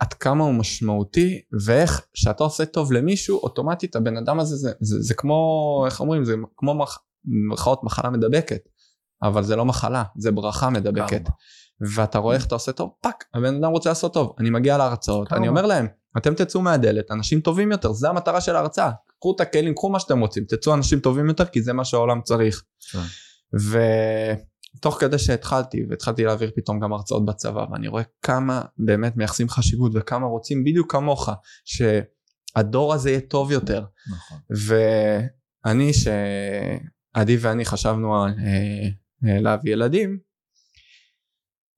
עד כמה הוא משמעותי ואיך שאתה עושה טוב למישהו אוטומטית הבן אדם הזה זה, זה, זה כמו איך אומרים זה כמו מח, מרכאות מחלה מדבקת. אבל זה לא מחלה זה ברכה מדבקת. ואתה רואה איך אתה עושה טוב fuck הבן אדם רוצה לעשות טוב. אני מגיע להרצאות אני אומר להם אתם תצאו מהדלת אנשים טובים יותר זה המטרה של ההרצאה. קחו את הכלים קחו מה שאתם רוצים תצאו אנשים טובים יותר כי זה מה שהעולם צריך. כן. ו... תוך כדי שהתחלתי והתחלתי להעביר פתאום גם הרצאות בצבא ואני רואה כמה באמת מייחסים חשיבות וכמה רוצים בדיוק כמוך שהדור הזה יהיה טוב יותר. נכון. ואני שעדי ואני חשבנו על אה, אה, להביא ילדים.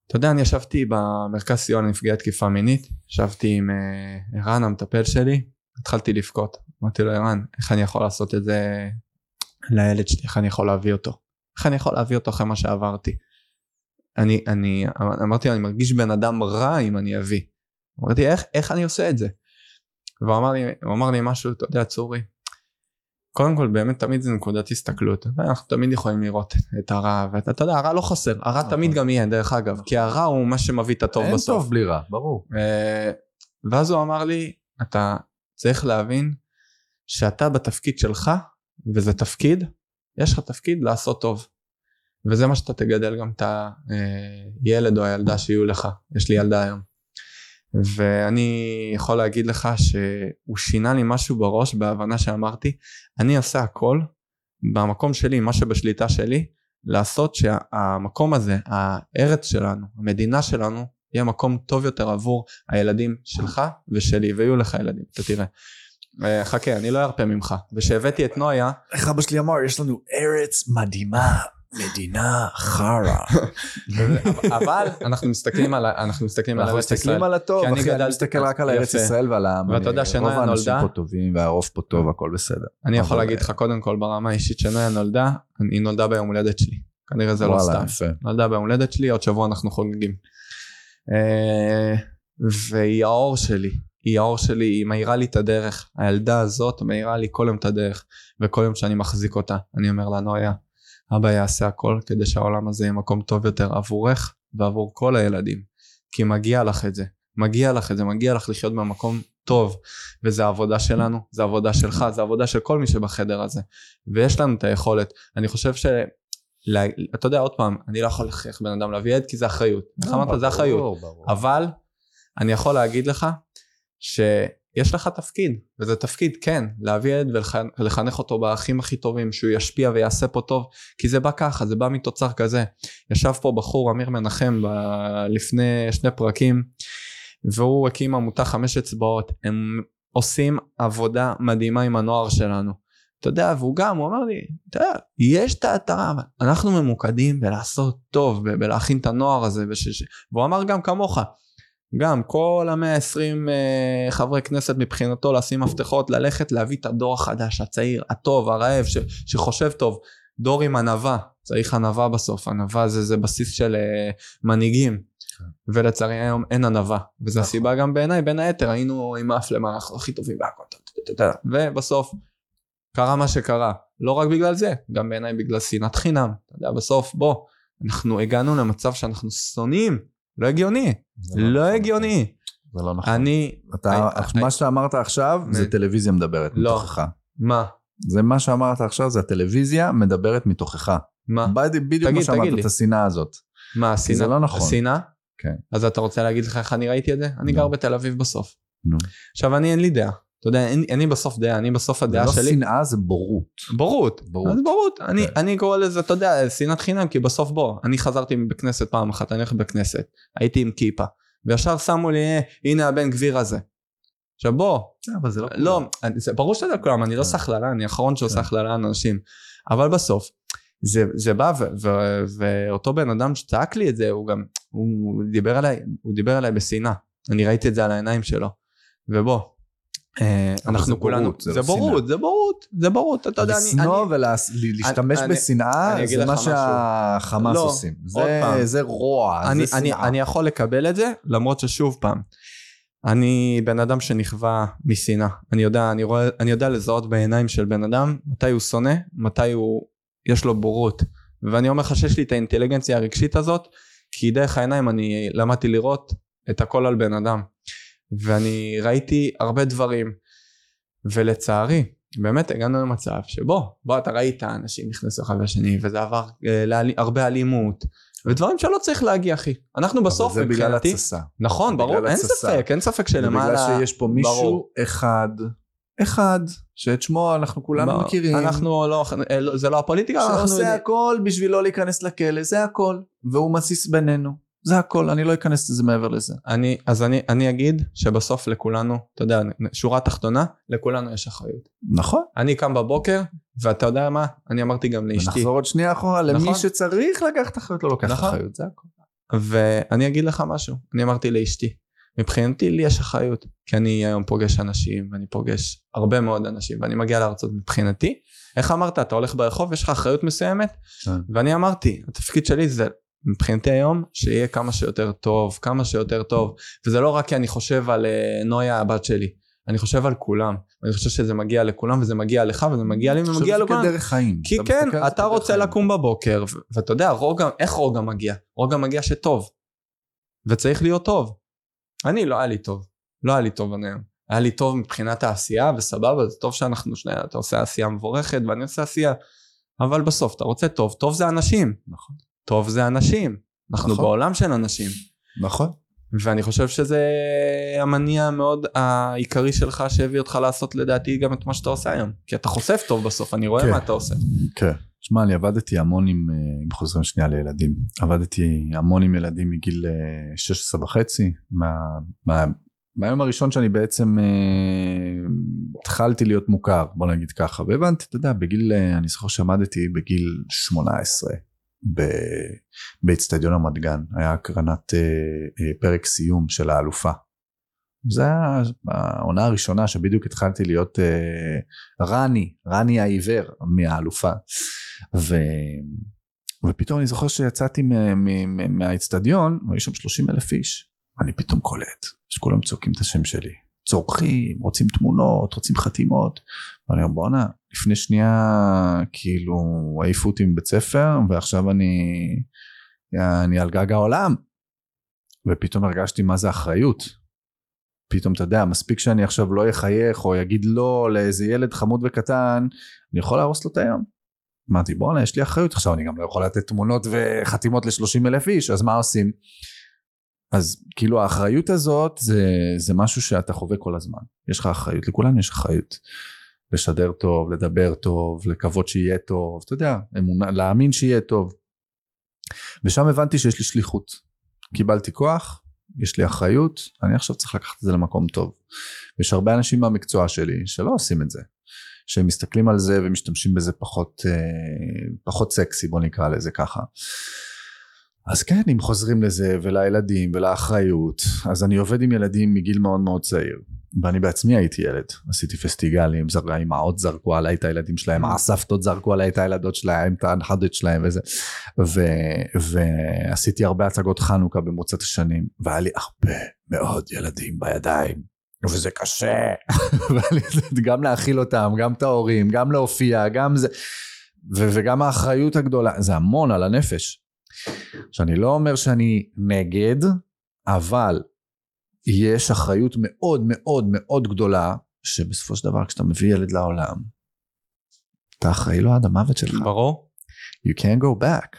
אתה יודע אני ישבתי במרכז סיוע לנפגעי תקיפה מינית ישבתי עם אה, ערן המטפל שלי התחלתי לבכות. אמרתי לו ערן איך אני יכול לעשות את זה לילד שלי? איך אני יכול להביא אותו איך אני יכול להביא אותו אחרי מה שעברתי? אני, אני אמרתי אני מרגיש בן אדם רע אם אני אביא. אמרתי איך, איך אני עושה את זה? והוא אמר לי, הוא אמר לי משהו, אתה יודע צורי, קודם כל באמת תמיד זה נקודת הסתכלות, אנחנו תמיד יכולים לראות את הרע, ואתה אתה יודע הרע לא חסר, הרע נכון. תמיד גם יהיה דרך אגב, כי הרע הוא מה שמביא את הטוב אין בסוף. אין טוב בלי רע, ברור. אה, ואז הוא אמר לי, אתה צריך להבין שאתה בתפקיד שלך, וזה תפקיד, יש לך תפקיד לעשות טוב. וזה מה שאתה תגדל גם את הילד או הילדה שיהיו לך. יש לי ילדה היום. ואני יכול להגיד לך שהוא שינה לי משהו בראש בהבנה שאמרתי, אני אעשה הכל במקום שלי, מה שבשליטה שלי, לעשות שהמקום הזה, הארץ שלנו, המדינה שלנו, יהיה מקום טוב יותר עבור הילדים שלך ושלי, ויהיו לך ילדים, אתה תראה. אה, חכה, אני לא ארפה ממך. וכשהבאתי את נויה... איך אבא שלי אמר, יש לנו ארץ מדהימה. מדינה חרא. אבל אנחנו מסתכלים על אנחנו מסתכלים על ארץ ישראל. אנחנו מסתכלים על הטוב, אחי, אני מסתכל רק על ארץ ישראל ועל העם. ואתה יודע שנויה נולדה. רוב האנשים פה טובים והרוב פה טוב, הכל בסדר. אני יכול להגיד לך קודם כל ברמה האישית שנויה נולדה, היא נולדה ביום הולדת שלי. כנראה זה לא סתם. נולדה ביום הולדת שלי, עוד שבוע אנחנו חוגגים. אה, והיא האור שלי. היא האור שלי, היא מאירה לי את הדרך. הילדה הזאת מאירה לי כל יום את הדרך. וכל יום שאני מחזיק אותה, אני אומר לה, נויה, אבא יעשה הכל כדי שהעולם הזה יהיה מקום טוב יותר עבורך ועבור כל הילדים. כי מגיע לך את זה. מגיע לך את זה, מגיע לך לחיות במקום טוב. וזה העבודה שלנו, זה העבודה שלך, זה העבודה של כל מי שבחדר הזה. ויש לנו את היכולת. אני חושב ש... לה, אתה יודע עוד פעם, אני לא יכול להכריח בן אדם להביא עד כי זה אחריות. איך אמרת? זה אחריות. אבל אני יכול להגיד לך שיש לך תפקיד, וזה תפקיד כן, להביא ילד ולחנך אותו בערכים הכי טובים, שהוא ישפיע ויעשה פה טוב, כי זה בא ככה, זה בא מתוצר כזה. ישב פה בחור, אמיר מנחם, ב- לפני שני פרקים, והוא הקים עמותה חמש אצבעות, הם עושים עבודה מדהימה עם הנוער שלנו. אתה יודע, והוא גם, הוא אמר לי, אתה יודע, יש את האתרה, אבל אנחנו ממוקדים בלעשות טוב, בלהכין את הנוער הזה, וש... והוא אמר גם כמוך, גם כל המאה עשרים uh, חברי כנסת מבחינתו לשים מפתחות ללכת להביא את הדור החדש הצעיר הטוב הרעב ש, שחושב טוב. דור עם ענווה צריך ענווה בסוף. ענווה זה, זה בסיס של uh, מנהיגים. ולצערי היום אין ענווה וזו נכון. הסיבה גם בעיניי בין היתר היינו עם אף אנחנו הכי טובים בהכל. ובסוף קרה מה שקרה. לא רק בגלל זה גם בעיניי בגלל שנאת חינם. אתה יודע בסוף בוא אנחנו הגענו למצב שאנחנו שונאים לא הגיוני, לא, לא הגיוני. זה לא נכון. אני... אתה, I- מה שאמרת עכשיו זה טלוויזיה מדברת לא. מתוכך. מה? זה מה שאמרת עכשיו, זה הטלוויזיה מדברת מתוכך. מה? בדיוק תגיד, מה שאמרת. את השנאה הזאת. מה, השנאה? זה לא נכון. השנאה? כן. אז אתה רוצה להגיד לך איך אני ראיתי את זה? אני נו. גר בתל אביב בסוף. נו. עכשיו, אני אין לי דעה. אתה יודע, אין- אני בסוף דעה, אני בסוף זה הדעה לא שלי. שנאה, זה בורות. בורות. בורות. אז בורות. אני, כן. אני קורא לזה, אתה יודע, שנאת חינם, כי בסוף בוא, אני חזרתי בכנסת פעם אחת, אני הולך בכנסת, הייתי עם כיפה, וישר שמו לי, "אה, הנה הבן גביר הזה. עכשיו בוא, אבל זה לא... לא, אני- זה ברור שזה לכולם, אני לא כן. סחללה, אני האחרון שעושה כן. הכללה לאנשים. אבל בסוף, זה, זה בא, ו, ו, ואותו בן אדם שצעק לי את זה, הוא גם, הוא דיבר עליי, הוא דיבר עליי בשנאה. אני ראיתי את זה על העיניים שלו. ובוא, אה, אנחנו זה כולנו, זה לא בורות, זה בורות, זה בורות, אתה יודע, אני, לשנוא ולהשתמש בשנאה זה מה. שהחמאס לא, עושים. זה- רוע, זה שנאה. אני יכול לקבל את זה, למרות ששוב פעם, אני בן אדם שנכווה משנאה. אני יודע, אני רואה, אני יודע לזהות בעיניים של בן אדם מתי הוא שונא, מתי הוא, יש לו בורות. ואני אומר לך שיש לי את האינטליגנציה הרגשית הזאת, כי דרך העיניים אני למדתי לראות את הכל על בן אדם. ואני ראיתי הרבה דברים, ולצערי, באמת הגענו למצב שבו, בוא אתה ראית אנשים נכנסו אחד לשני, וזה עבר אה, לאלי, הרבה אלימות, ודברים שלא צריך להגיע אחי. אנחנו בסוף אבל זה בגלל מבחינתי, התססה. נכון ברור, אין התססה. ספק, אין ספק שלמעלה, בגלל שיש פה מישהו ברור. אחד, אחד, שאת שמו אנחנו כולנו ברור. מכירים. אנחנו לא, זה לא הפוליטיקה, אנחנו שעושה יודעים. הכל בשביל לא להיכנס לכלא, זה הכל. והוא מסיס בינינו. זה הכל, אני לא אכנס לזה מעבר לזה. אני, אז אני, אני אגיד שבסוף לכולנו, אתה יודע, שורה תחתונה, לכולנו יש אחריות. נכון. אני קם בבוקר, ואתה יודע מה, אני אמרתי גם לאשתי, ונחזור עוד שנייה אחורה, למי נכון. שצריך לקחת אחריות לא לוקח נכון. אחריות, זה הכל. ואני אגיד לך משהו, אני אמרתי לאשתי, מבחינתי לי יש אחריות, כי אני היום פוגש אנשים, ואני פוגש הרבה מאוד אנשים, ואני מגיע לארצות מבחינתי, איך אמרת, אתה הולך ברחוב, יש לך אחריות מסוימת, כן. ואני אמרתי, התפקיד שלי זה מבחינתי היום, שיהיה כמה שיותר טוב, כמה שיותר טוב, וזה לא רק כי אני חושב על אה, נויה הבת שלי, אני חושב על כולם, אני חושב שזה מגיע לכולם, וזה מגיע לך, וזה מגיע לי, ומגיע לכולם. כדרך חיים. כי אתה כן, אתה רוצה חיים. לקום בבוקר, ואתה יודע, רוגע, איך רוגע מגיע? רוגע מגיע שטוב. וצריך להיות טוב. אני לא היה לי טוב. לא היה לי טוב אני היום. היה לי טוב מבחינת העשייה, וסבבה, זה טוב שאנחנו שני, אתה עושה עשייה מבורכת, ואני עושה עשייה. אבל בסוף, אתה רוצה טוב, טוב זה אנשים. נכון. טוב זה אנשים. אנחנו נכון. בעולם של אנשים. נכון. ואני חושב שזה המניע המאוד העיקרי שלך שהביא אותך לעשות לדעתי גם את מה שאתה עושה היום. כי אתה חושף טוב בסוף, אני רואה כן. מה אתה עושה. כן. שמע, אני עבדתי המון עם, אה, אם חוזרים שנייה לילדים, עבדתי המון עם ילדים מגיל אה, 16 וחצי, מה, מה, מהיום הראשון שאני בעצם אה, התחלתי להיות מוכר, בוא נגיד ככה, והבנתי, אתה יודע, בגיל, אה, אני זוכר שעמדתי בגיל 18 ב- באצטדיון רמת גן, היה הקרנת אה, אה, פרק סיום של האלופה. זה היה העונה הראשונה שבדיוק התחלתי להיות אה, רני, רני העיוור מהאלופה. ו... ופתאום אני זוכר שיצאתי מ- מ- מ- מהאצטדיון והיו שם 30 אלף איש. אני פתאום קולט שכולם צועקים את השם שלי. צורכים, רוצים תמונות, רוצים חתימות. ואני אומר בואנה, לפני שנייה כאילו העיפו אותי מבית ספר ועכשיו אני, אני על גג העולם. ופתאום הרגשתי מה זה אחריות. פתאום אתה יודע, מספיק שאני עכשיו לא אחייך או יגיד לא לאיזה ילד חמוד וקטן, אני יכול להרוס לו את היום. אמרתי בואנה יש לי אחריות עכשיו אני גם לא יכול לתת תמונות וחתימות ל-30 אלף איש אז מה עושים? אז כאילו האחריות הזאת זה, זה משהו שאתה חווה כל הזמן. יש לך אחריות לכולנו יש אחריות. לשדר טוב לדבר טוב לקוות שיהיה טוב אתה יודע אמונה להאמין שיהיה טוב. ושם הבנתי שיש לי שליחות. קיבלתי כוח יש לי אחריות אני עכשיו צריך לקחת את זה למקום טוב. יש הרבה אנשים במקצוע שלי שלא עושים את זה. שהם מסתכלים על זה ומשתמשים בזה פחות, אה, פחות סקסי בוא נקרא לזה ככה. אז כן אם חוזרים לזה ולילדים ולאחריות אז אני עובד עם ילדים מגיל מאוד מאוד צעיר. ואני בעצמי הייתי ילד. עשיתי פסטיגלים זר- האמהות זרקו עליי את הילדים שלהם הסבתות זרקו עליי את הילדות שלהם את הנכדות שלהם וזה. ו, ועשיתי הרבה הצגות חנוכה במרוצת השנים והיה לי הרבה מאוד ילדים בידיים. וזה קשה. גם להאכיל אותם גם את ההורים גם להופיע גם זה. ו- וגם האחריות הגדולה זה המון על הנפש. שאני לא אומר שאני נגד אבל יש אחריות מאוד מאוד מאוד גדולה, שבסופו של דבר כשאתה מביא ילד לעולם, אתה אחראי לו עד המוות שלך. ברור. You can't go back.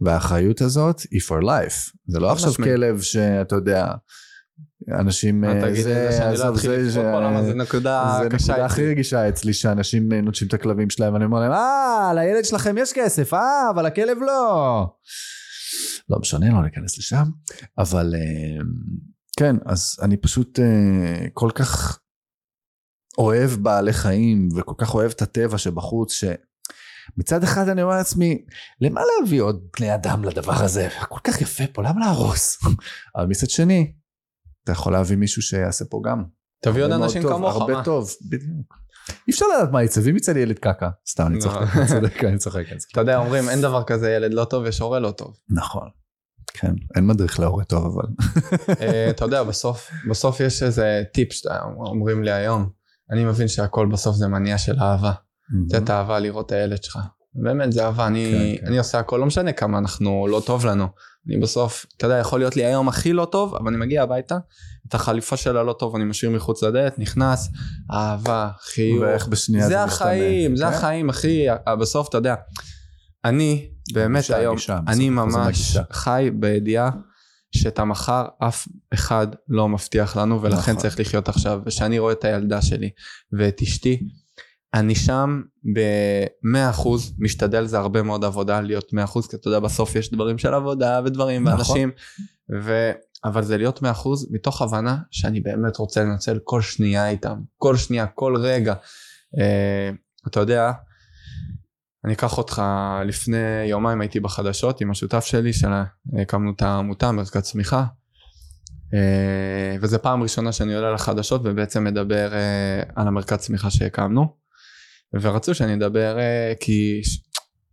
והאחריות הזאת היא for life. זה לא עכשיו. כלב שאתה יודע, אנשים... אה, לי זה, עזוב, זה- זה- נקודה זה קשה נקודה. הכי רגישה אצלי, שאנשים אה, נוטשים את הכלבים שלהם, ואני אומר להם, אה, לילד שלכם יש כסף, אה, אבל הכלב לא. לא משנה, לא ניכנס לשם, אבל אה, כן, אז אני פשוט אה, כל כך אוהב בעלי חיים, וכל כך אוהב את הטבע שבחוץ, שמצד אחד אני אומר לעצמי, למה להביא עוד בני אדם לדבר הזה? כל כך יפה פה, למה להרוס? אבל מצד שני, אתה יכול להביא מישהו שיעשה פה גם. תביא עוד אנשים טוב, כמוך, הרבה מה? טוב, בדיוק. אי אפשר לדעת מה יצא, ואם יצא לי ילד קקה, סתם אני לא. צוחק, אני צודק, אני צוחק. אני צוחק. אתה יודע, אומרים, אין דבר כזה ילד לא טוב, יש הורה לא טוב. נכון. כן, אין מדריך להורה טוב אבל. אה, אתה יודע, בסוף, בסוף יש איזה טיפ שאומרים לי היום. אני מבין שהכל בסוף זה מניע של אהבה. לתת אהבה לראות את הילד שלך. באמת זה אהבה, אני, כן, כן. אני עושה הכל, לא משנה כמה אנחנו לא טוב לנו. אני בסוף, אתה יודע, יכול להיות לי היום הכי לא טוב, אבל אני מגיע הביתה, את החליפה של הלא טוב אני משאיר מחוץ לדלת, נכנס, אהבה, חיוך. ואיך בשנייה זה זה משתנה. החיים, זה כן? החיים, אחי. בסוף, אתה יודע, אני באמת הגישה, היום, הגישה, אני זה ממש. חי בידיעה שאת המחר אף אחד לא מבטיח לנו, ולכן נכון. צריך לחיות עכשיו. ושאני רואה את הילדה שלי ואת אשתי, אני שם ב-100% משתדל, זה הרבה מאוד עבודה להיות 100%, כי אתה יודע, בסוף יש דברים של עבודה ודברים נכון. ואנשים, ו... אבל זה להיות 100% מתוך הבנה שאני באמת רוצה לנצל כל שנייה איתם, כל שנייה, כל רגע. אה, אתה יודע, אני אקח אותך, לפני יומיים הייתי בחדשות עם השותף שלי, שהקמנו את העמותה, מרכז צמיחה, אה, וזו פעם ראשונה שאני עולה לחדשות ובעצם מדבר אה, על המרכז צמיחה שהקמנו, ורצו שאני אדבר, אה, כי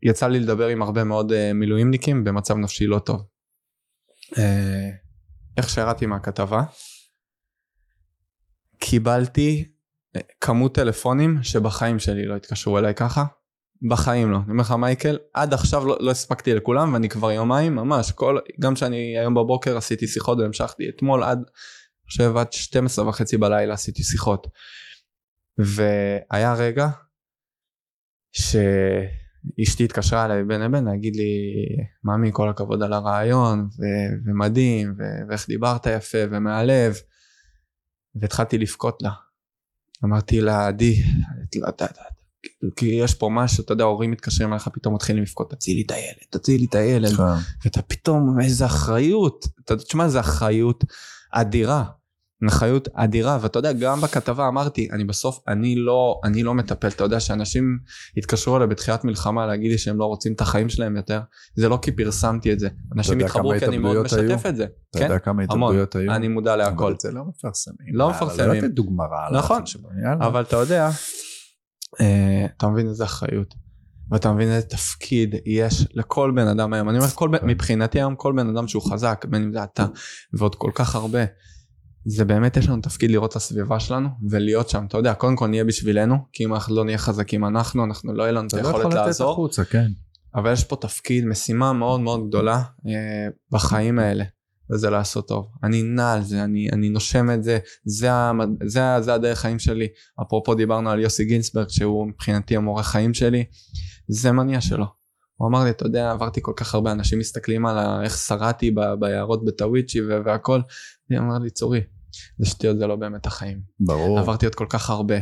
יצא לי לדבר עם הרבה מאוד אה, מילואימניקים במצב נפשי לא טוב. אה, איך שירדתי מהכתבה, קיבלתי כמות טלפונים שבחיים שלי לא התקשרו אליי ככה. בחיים לא. אני אומר לך מייקל, עד עכשיו לא, לא הספקתי לכולם ואני כבר יומיים ממש, כל, גם שאני היום בבוקר עשיתי שיחות והמשכתי אתמול עד, אני חושב עד 12 וחצי בלילה עשיתי שיחות. והיה רגע שאשתי התקשרה אליי בין לבין להגיד לי, ממי כל הכבוד על הרעיון ו- ומדהים ו- ואיך דיברת יפה ומהלב. והתחלתי לבכות לה. אמרתי לה, עדי, לא כי יש פה משהו, אתה יודע, הורים מתקשרים אליך, פתאום מתחילים לבכות, תצילי את הילד, תצילי את הילד. כן. ואתה פתאום, איזה אחריות. אתה תשמע, איזה אחריות אדירה. אחריות אדירה, ואתה יודע, גם בכתבה אמרתי, אני בסוף, אני לא, אני לא מטפל, אתה יודע שאנשים התקשרו אליי בתחילת מלחמה להגיד לי שהם לא רוצים את החיים שלהם יותר, זה לא כי פרסמתי את זה. אנשים התחברו כי אני מאוד משתף את זה. אתה כן? יודע כמה. התאבדויות היו? אני מודע להכל. אבל זה לא מפרסמים. לא אבל מפרסמים. לא לתת דוגמה רעה. נכון. אבל אתה יודע, אה, אתה מבין איזה אחריות. ואתה מבין איזה תפקיד יש לכל בן אדם היום. אני אומר, כל, מבחינתי היום כל בן אדם שהוא חזק, בין אם זה אתה ועוד כל כך הרבה, זה באמת יש לנו תפקיד לראות את הסביבה שלנו ולהיות שם. אתה יודע, קודם כל נהיה בשבילנו, כי אם אנחנו לא נהיה חזקים אנחנו, אנחנו לא יהיה לנו את אתה לא יכול היכולת לתת לעזור. החוצה, כן. אבל יש פה תפקיד, משימה מאוד מאוד גדולה אה, בחיים האלה, וזה לעשות טוב. אני נע על זה, אני, אני נושם את זה, זה, המד... זה, זה הדרך חיים שלי. אפרופו דיברנו על יוסי גינסברג, שהוא מבחינתי המורה חיים שלי, זה מניע שלו. הוא אמר לי, אתה יודע, עברתי כל כך הרבה אנשים מסתכלים על איך שרדתי ביערות בטוויצ'י והכל. הוא אמר לי, צורי, זה שטויות, זה לא באמת החיים. ברור. עברתי עוד כל כך הרבה,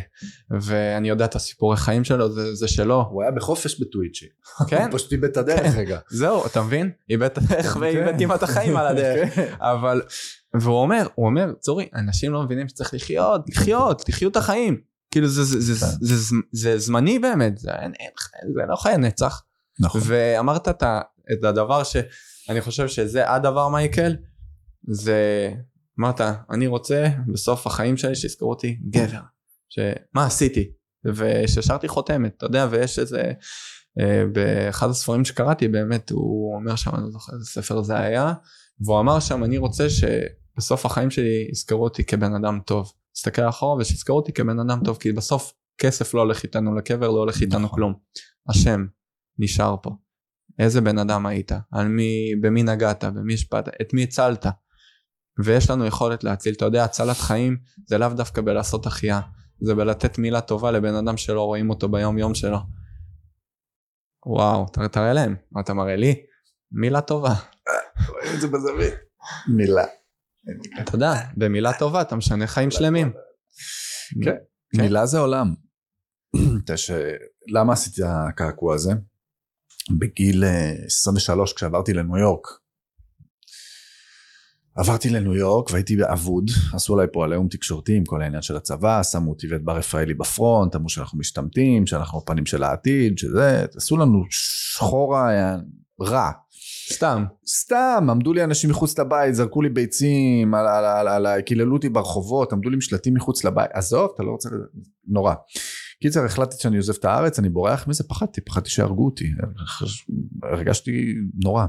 ואני יודע את הסיפורי חיים שלו, זה, זה שלו. הוא היה בחופש בטוויצ'י. כן? הוא פשוט איבד את הדרך רגע. זהו, אתה מבין? איבד את הדרך ואיבד כן. כמעט את החיים על הדרך. כן. אבל, והוא אומר, הוא אומר, צורי, אנשים לא מבינים שצריך לחיות, לחיות, תחיו את החיים. כאילו זה, זה, זה, כן. זה, זה, זה זמני באמת, זה, אין, אין, זה לא חיי נצח. נכון. ואמרת את הדבר שאני חושב שזה הדבר מייקל, זה, אמרת, אני רוצה בסוף החיים שלי שיזכרו אותי גבר. שמה עשיתי? וששרתי חותמת, אתה יודע, ויש איזה, אה, באחד הספרים שקראתי באמת, הוא אומר שם, אני לא זוכר איזה ספר זה היה, והוא אמר שם, אני רוצה שבסוף החיים שלי יזכרו אותי כבן אדם טוב. תסתכל אחורה ושיזכרו אותי כבן אדם טוב, כי בסוף כסף לא הולך איתנו לקבר, לא הולך איתנו נכון. כלום. השם נשאר פה. איזה בן אדם היית? על מי, במי נגעת? במי השפעת? את מי הצלת? ויש לנו יכולת להציל. אתה יודע, הצלת חיים זה לאו דווקא בלעשות החייאה, זה בלתת מילה טובה לבן אדם שלא רואים אותו ביום יום שלו. וואו, תראה להם, מה אתה מראה לי? מילה טובה. רואים את זה בזווית. מילה. אתה יודע, במילה טובה אתה משנה חיים שלמים. כן, מילה זה עולם. למה עשיתי את הקעקוע הזה? בגיל 23 אה, כשעברתי לניו יורק. עברתי לניו יורק והייתי אבוד, עשו עליי פה עליהום תקשורתי עם כל העניין של הצבא, שמו אותי ואת בר רפאלי בפרונט, אמרו שאנחנו משתמטים, שאנחנו הפנים של העתיד, שזה, עשו לנו שחורה רע. סתם. סתם, עמדו לי אנשים מחוץ לבית, זרקו לי ביצים, קיללו אותי ברחובות, עמדו לי משלטים מחוץ לבית, עזוב, אתה לא רוצה, נורא. קיצר החלטתי שאני עוזב את הארץ אני בורח מזה פחדתי פחדתי שיהרגו אותי הרגשתי נורא.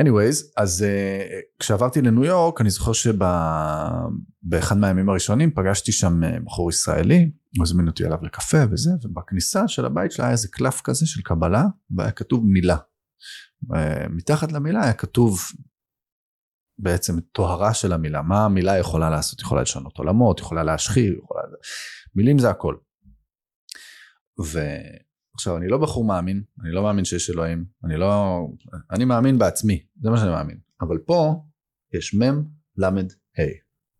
anyways אז uh, כשעברתי לניו יורק אני זוכר שבאחד מהימים הראשונים פגשתי שם uh, בחור ישראלי הוא הזמין אותי אליו לקפה וזה ובכניסה של הבית שלה היה איזה קלף כזה של קבלה והיה כתוב מילה. Uh, מתחת למילה היה כתוב בעצם טוהרה של המילה מה המילה יכולה לעשות יכולה לשנות עולמות יכולה להשחיר יכולה מילים זה הכל. ועכשיו אני לא בחור מאמין, אני לא מאמין שיש אלוהים, אני לא, אני מאמין בעצמי, זה מה שאני מאמין, אבל פה יש מ' ל' ה',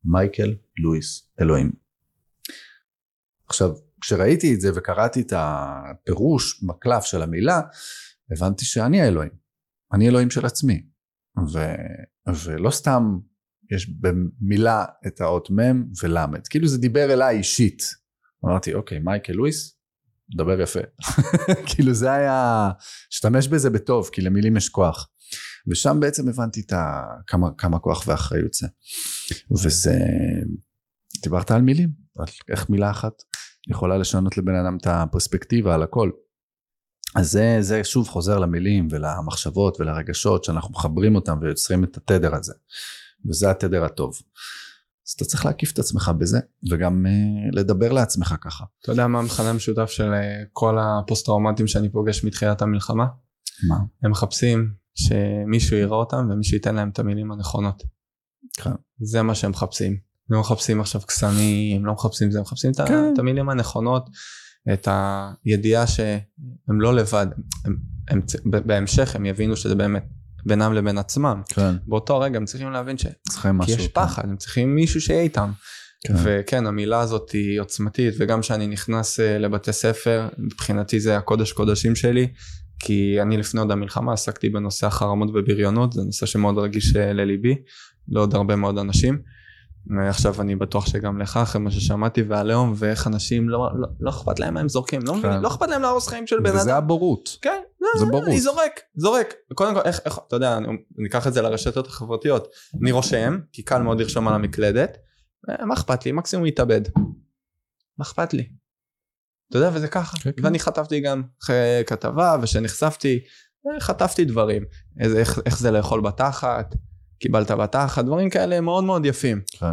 מייקל לואיס אלוהים. עכשיו כשראיתי את זה וקראתי את הפירוש מקלף של המילה, הבנתי שאני האלוהים, אני אלוהים של עצמי, ו, ולא סתם יש במילה את האות מ' ול', כאילו זה דיבר אליי אישית. אמרתי אוקיי מייקל לואיס מדבר יפה. כאילו זה היה, השתמש בזה בטוב, כי למילים יש כוח. ושם בעצם הבנתי את ה... כמה, כמה כוח ואחריות זה. וזה, דיברת על מילים, על איך מילה אחת יכולה לשנות לבן אדם את הפרספקטיבה על הכל. אז זה, זה שוב חוזר למילים ולמחשבות ולרגשות שאנחנו מחברים אותם ויוצרים את התדר הזה. וזה התדר הטוב. אז אתה צריך להקיף את עצמך בזה וגם uh, לדבר לעצמך ככה. אתה יודע מה המכנה המשותף של uh, כל הפוסט טראומטיים שאני פוגש מתחילת המלחמה? מה? הם מחפשים שמישהו יראה אותם ומישהו ייתן להם את המילים הנכונות. כן. זה מה שהם מחפשים. הם לא מחפשים עכשיו קסמים, לא מחפשים זה, הם מחפשים כן. את המילים הנכונות, את הידיעה שהם לא לבד, הם, הם, בהמשך הם יבינו שזה באמת בינם לבין עצמם. כן. באותו רגע הם צריכים להבין ש... צריכים משהו. כי יש פחד, הם צריכים מישהו שיהיה איתם. כן. וכן, המילה הזאת היא עוצמתית, וגם כשאני נכנס אה, לבתי ספר, מבחינתי זה הקודש קודשים שלי, כי אני לפני עוד המלחמה עסקתי בנושא החרמות ובריונות, זה נושא שמאוד רגיש אה, לליבי, לעוד הרבה מאוד אנשים. עכשיו אני בטוח שגם לך אחרי מה ששמעתי והלאום ואיך אנשים לא, לא, לא אכפת להם מה הם זורקים לא, כן. לא אכפת להם להרוס חיים של בן אדם. וזה הבורות. כן, לא, זה בורות. אני זורק, זורק. קודם כל איך, איך אתה יודע אני ניקח את זה לרשתות החברתיות אני רושם כי קל מאוד לרשום על המקלדת אה, מה אכפת לי מקסימום יתאבד. מה אכפת לי. אתה יודע וזה ככה כן, כן. ואני חטפתי גם אחרי כתבה ושנחשפתי אה, חטפתי דברים איך, איך זה לאכול בתחת. קיבלת בתחת, דברים כאלה מאוד מאוד יפים. כן.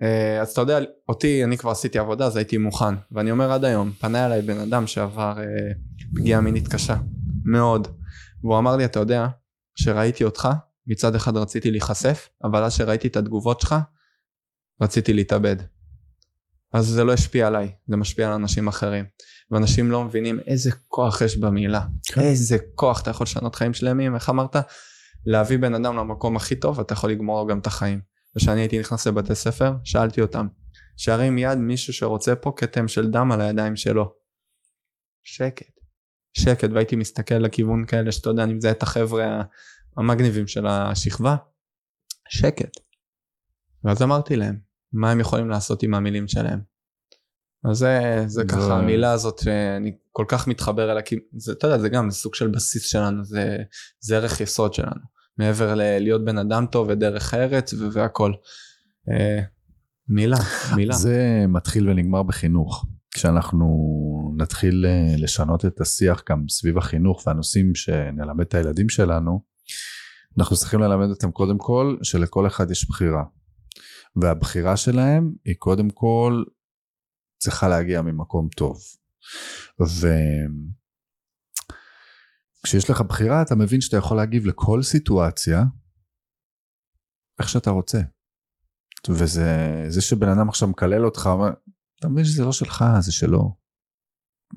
Uh, אז אתה יודע, אותי, אני כבר עשיתי עבודה, אז הייתי מוכן. ואני אומר עד היום, פנה אליי בן אדם שעבר uh, פגיעה מינית קשה, מאוד. והוא אמר לי, אתה יודע, שראיתי אותך, מצד אחד רציתי להיחשף, אבל אז שראיתי את התגובות שלך, רציתי להתאבד. אז זה לא השפיע עליי, זה משפיע על אנשים אחרים. ואנשים לא מבינים איזה כוח יש במילה. כן. איזה כוח, אתה יכול לשנות חיים שלמים, איך אמרת? להביא בן אדם למקום הכי טוב אתה יכול לגמור לו גם את החיים. וכשאני הייתי נכנס לבתי ספר שאלתי אותם שירים יד מישהו שרוצה פה כתם של דם על הידיים שלו. שקט. שקט והייתי מסתכל לכיוון כאלה שאתה יודע אני מזהה את החבר'ה המגניבים של השכבה. שקט. ואז אמרתי להם מה הם יכולים לעשות עם המילים שלהם. אז זה, זה ככה המילה הזאת שאני כל כך מתחבר אליה כי זה, אתה יודע, זה גם סוג של בסיס שלנו זה, זה ערך יסוד שלנו מעבר ללהיות בן אדם טוב ודרך ארץ והכל. אה, מילה, מילה. זה מתחיל ונגמר בחינוך. כשאנחנו נתחיל אה, לשנות את השיח גם סביב החינוך והנושאים שנלמד את הילדים שלנו, אנחנו צריכים ללמד אותם קודם כל שלכל אחד יש בחירה. והבחירה שלהם היא קודם כל צריכה להגיע ממקום טוב. ו... כשיש לך בחירה אתה מבין שאתה יכול להגיב לכל סיטואציה איך שאתה רוצה. וזה זה שבן אדם עכשיו מקלל אותך, אתה מבין שזה לא שלך, זה שלו.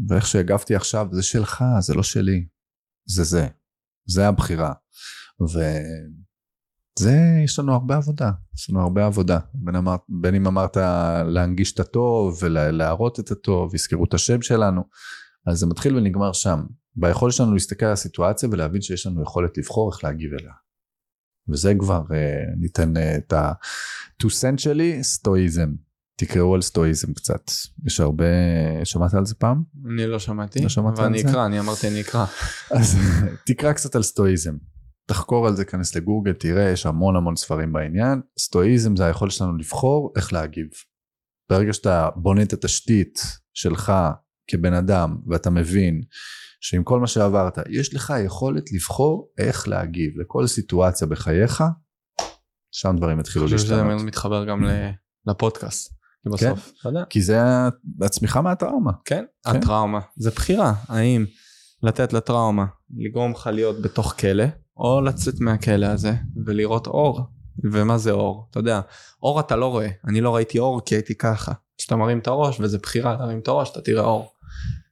ואיך שהגבתי עכשיו, זה שלך, זה לא שלי. זה זה. זה הבחירה. וזה, יש לנו הרבה עבודה. יש לנו הרבה עבודה. בין, אמר, בין אם אמרת להנגיש את הטוב ולהראות את הטוב, יזכרו את השם שלנו, אז זה מתחיל ונגמר שם. ביכולת שלנו להסתכל על הסיטואציה ולהבין שיש לנו יכולת לבחור איך להגיב אליה. וזה כבר, uh, ניתן uh, את ה-2 cent שלי, סטואיזם. תקראו על סטואיזם קצת. יש הרבה, שמעת על זה פעם? אני לא שמעתי, לא שמעת על זה? אקרא, אני אמרתי אני אקרא. אז תקרא קצת על סטואיזם. תחקור על זה, כנס לגוגל, תראה, יש המון המון ספרים בעניין. סטואיזם זה היכולת שלנו לבחור איך להגיב. ברגע שאתה בונה את התשתית שלך כבן אדם, ואתה מבין שעם כל מה שעברת, יש לך יכולת לבחור איך להגיב לכל סיטואציה בחייך, שם דברים יתחילו אני חושב שזה להשתנות. מתחבר גם לפודקאסט. בסוף, אתה יודע, כי זה הצמיחה מהטראומה. כן, כן. הטראומה. זה בחירה, האם לתת לטראומה לגרום לך להיות בתוך כלא, או לצאת מהכלא הזה ולראות אור. ומה זה אור? אתה יודע, אור אתה לא רואה, אני לא ראיתי אור כי הייתי ככה. כשאתה מרים את הראש וזה בחירה להרים את הראש אתה תראה אור.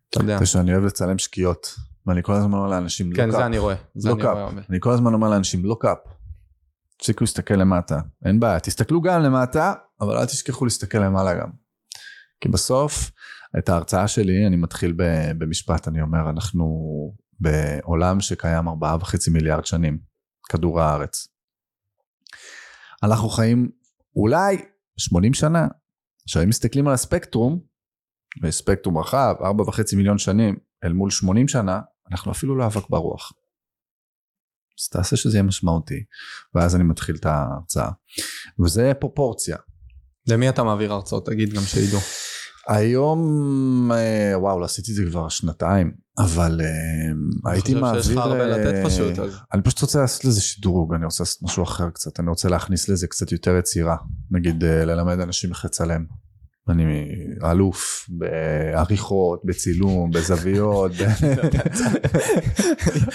אתה יודע, שאני אוהב לצלם שקיעות, ואני כל הזמן אומר לאנשים, כן לא זה. אני רואה, זה אני. רואה הרבה. אני כל הזמן אומר לאנשים, לא קאפ. תפסיקו להסתכל למטה, אין בעיה, תסתכלו גם למטה, אבל אל תשכחו להסתכל למעלה גם. כי בסוף, את ההרצאה שלי, אני מתחיל במשפט, אני אומר, אנחנו בעולם שקיים ארבעה וחצי מיליארד שנים, כדור הארץ. אנחנו חיים אולי 80 שנה. עכשיו, אם מסתכלים על הספקטרום, וספקטרום רחב, ארבע וחצי מיליון שנים, אל מול 80 שנה, אנחנו אפילו לא אבק ברוח. אז תעשה שזה יהיה משמעותי, ואז אני מתחיל את ההרצאה. וזה פרופורציה. למי אתה מעביר הרצאות? תגיד גם שידעו. היום, אה, וואו, לא עשיתי את זה כבר שנתיים, אבל אה, הייתי מעביר... אני חושב שיש לך הרבה אה, לתת פשוט. אז- אני פשוט רוצה לעשות לזה שדרוג, אני רוצה לעשות משהו אחר קצת, אני רוצה להכניס לזה קצת יותר יצירה. נגיד ללמד אנשים איך לצלם. אני אלוף בעריכות, בצילום, בזוויות.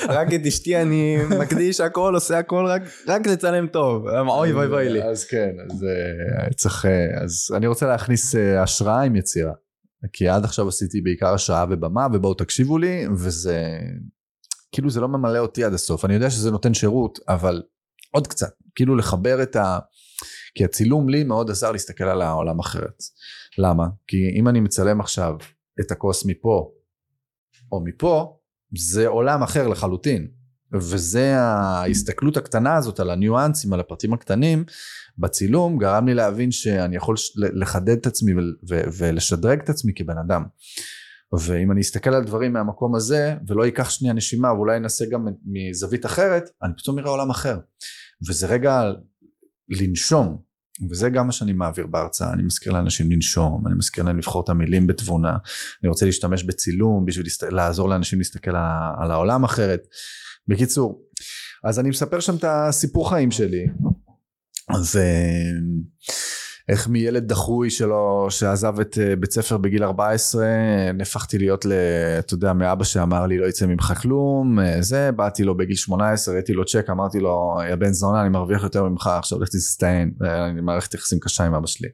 רק את אשתי אני מקדיש הכל, עושה הכל, רק- רק לצלם טוב. אוי ואי ואי לי. אז כן, אז אה, צריך, אה, אז אני רוצה להכניס אה, השראה עם יצירה. כי עד עכשיו עשיתי בעיקר השראה ובמה, ובואו תקשיבו לי, וזה, כאילו זה לא ממלא אותי עד הסוף. אני יודע שזה נותן שירות, אבל עוד קצת, כאילו לחבר את ה... כי הצילום לי מאוד עזר להסתכל על העולם אחרת. למה? כי אם אני מצלם עכשיו את הכוס מפה, או מפה, זה עולם אחר לחלוטין. וזה ההסתכלות הקטנה הזאת על הניואנסים, על הפרטים הקטנים בצילום, גרם לי להבין שאני יכול לחדד את עצמי ולשדרג את עצמי כבן אדם. ואם אני אסתכל על דברים מהמקום הזה, ולא אקח שנייה נשימה ואולי אנסה גם מזווית אחרת, אני פתאום אראה עולם אחר. וזה רגע לנשום, וזה גם מה שאני מעביר בהרצאה, אני מזכיר לאנשים לנשום, אני מזכיר להם לבחור את המילים בתבונה, אני רוצה להשתמש בצילום בשביל להסת... לעזור לאנשים להסתכל על, העולם אחרת. בקיצור, אז אני מספר שם את הסיפור חיים שלי, אז אה, איך מילד דחוי שלו שעזב את אה, בית ספר בגיל 14 נהפכתי להיות ל... אתה יודע מאבא שאמר לי לא יצא ממך כלום אה, זה באתי לו בגיל 18 ראיתי לו צ'ק אמרתי לו יא בן זונה אני מרוויח יותר ממך עכשיו לך תסתיין אני מערכת יחסים קשה עם אבא שלי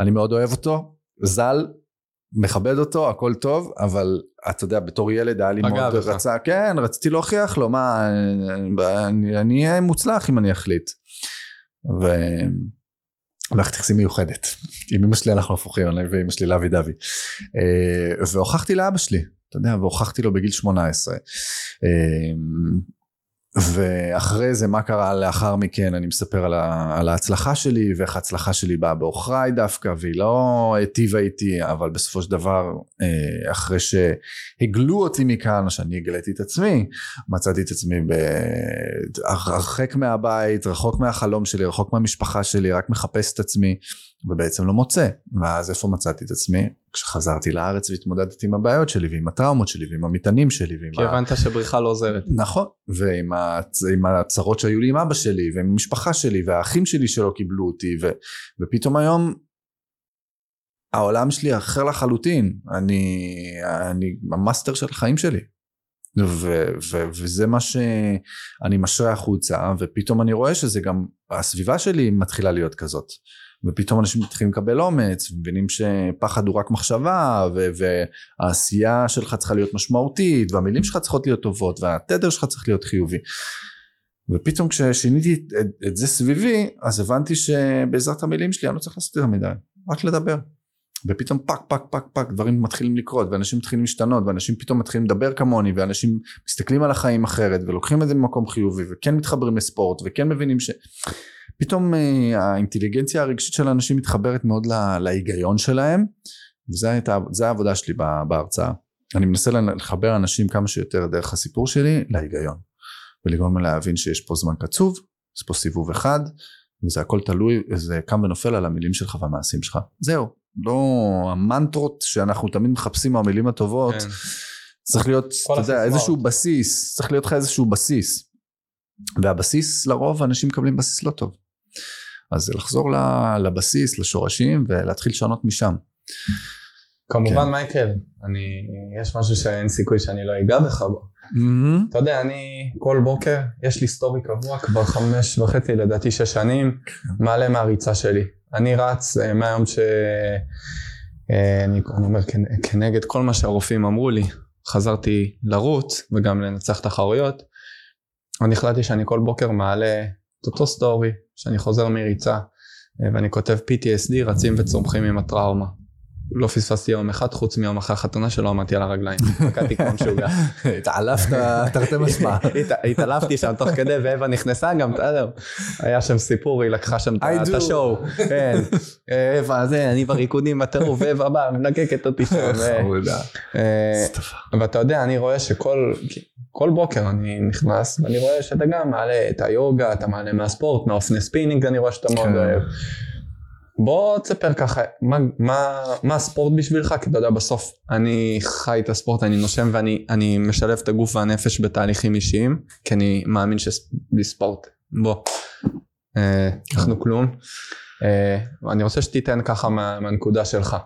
אני מאוד אוהב אותו ז"ל מכבד אותו הכל טוב אבל אתה יודע בתור ילד היה לי מאוד. רצה כן רציתי להוכיח לו מה אני אני אהיה מוצלח אם אני אחליט. ו... מערכת יחסים מיוחדת. עם אמא שלי אנחנו הפוכים, אני ואמא שלי לאבי דבי. אה, והוכחתי לאבא שלי, אתה יודע, והוכחתי לו בגיל 18. ואחרי זה מה קרה לאחר מכן אני מספר על, ה, על ההצלחה שלי ואיך ההצלחה שלי באה בעוכריי דווקא והיא לא היטיבה איתי אבל בסופו של דבר אה, אחרי שהגלו אותי מכאן שאני הגליתי את עצמי מצאתי את עצמי הרחק מהבית רחוק מהחלום שלי רחוק מהמשפחה שלי רק מחפש את עצמי ובעצם לא מוצא. ואז איפה מצאתי את עצמי? כשחזרתי לארץ והתמודדתי עם הבעיות שלי ועם הטראומות שלי ועם המטענים שלי ועם כי הבנת שבריחה לא עוזרת. נכון, ועם הצ... הצרות שהיו לי עם אבא שלי, ועם המשפחה שלי, והאחים שלי שלא קיבלו אותי, ו... ופתאום היום העולם שלי אחר לחלוטין, אני, אני המאסטר של החיים שלי. ו- ו- וזה מה שאני משרה החוצה ופתאום אני רואה שזה גם הסביבה שלי מתחילה להיות כזאת ופתאום אנשים מתחילים לקבל אומץ, ומבינים שפחד הוא רק מחשבה, ו- והעשייה שלך צריכה להיות משמעותית, והמילים שלך צריכות להיות טובות, והתדר שלך צריך להיות חיובי. ופתאום כששיניתי את, את זה סביבי, אז הבנתי שבעזרת המילים שלי אני לא צריך לעשות יותר מדי, רק לדבר. ופתאום פק פק פק פק דברים מתחילים לקרות ואנשים מתחילים להשתנות ואנשים פתאום מתחילים לדבר כמוני ואנשים מסתכלים על החיים אחרת ולוקחים את זה ממקום חיובי וכן מתחברים לספורט וכן מבינים שפתאום אה, האינטליגנציה הרגשית של האנשים מתחברת מאוד לה, להיגיון שלהם וזה העבודה שלי בהרצאה. אני מנסה לחבר אנשים כמה שיותר דרך הסיפור שלי להיגיון ולגרום להבין שיש פה זמן קצוב יש פה סיבוב אחד וזה הכל תלוי זה קם ונופל על המילים שלך והמעשים שלך. זהו לא המנטרות שאנחנו תמיד מחפשים מהמילים הטובות כן. צריך להיות אתה יודע, איזשהו בסיס צריך להיות לך איזשהו בסיס והבסיס לרוב אנשים מקבלים בסיס לא טוב אז זה לחזור לבסיס לשורשים ולהתחיל לשנות משם. כמובן כן. מייקל אני יש משהו שאין סיכוי שאני לא אגע בך בו. Mm-hmm. אתה יודע אני כל בוקר יש לי סטורי קבוע כבר חמש וחצי לדעתי שש שנים כן. מעלה מהריצה שלי אני רץ אה, מהיום ש... אה, אני, אומר כנגד כל מה שהרופאים אמרו לי, חזרתי לרוץ וגם לנצח תחרויות. אני החלטתי שאני כל בוקר מעלה את אותו סטורי, שאני חוזר מריצה אה, ואני כותב PTSD רצים וצומחים עם הטראומה. לא פספסתי יום אחד חוץ מיום אחרי החתונה שלא עמדתי על הרגליים, רקדתי כמו משוגע. התעלפת תרתי משמע. התעלפתי שם תוך כדי ואווה נכנסה גם. היה שם סיפור, היא לקחה שם את ה show. כן, אווה זה, אני בריקודים בטירוף, ואווה באה, מנגבת אותי שם. אה, ואתה יודע, אני רואה שכל... כל בוקר אני נכנס ואני רואה שאתה גם מעלה את היוגה, אתה מעלה מהספורט, מהאופני ספינינג אני רואה שאתה מאוד כן. אוהב. בוא תספר ככה, מה, מה, מה הספורט בשבילך? כי אתה יודע, בסוף אני חי את הספורט, אני נושם ואני משלב את הגוף והנפש בתהליכים אישיים, כי אני מאמין שבספורט, בוא, אה, אנחנו כלום. אה, אני רוצה שתיתן ככה מה, מהנקודה שלך.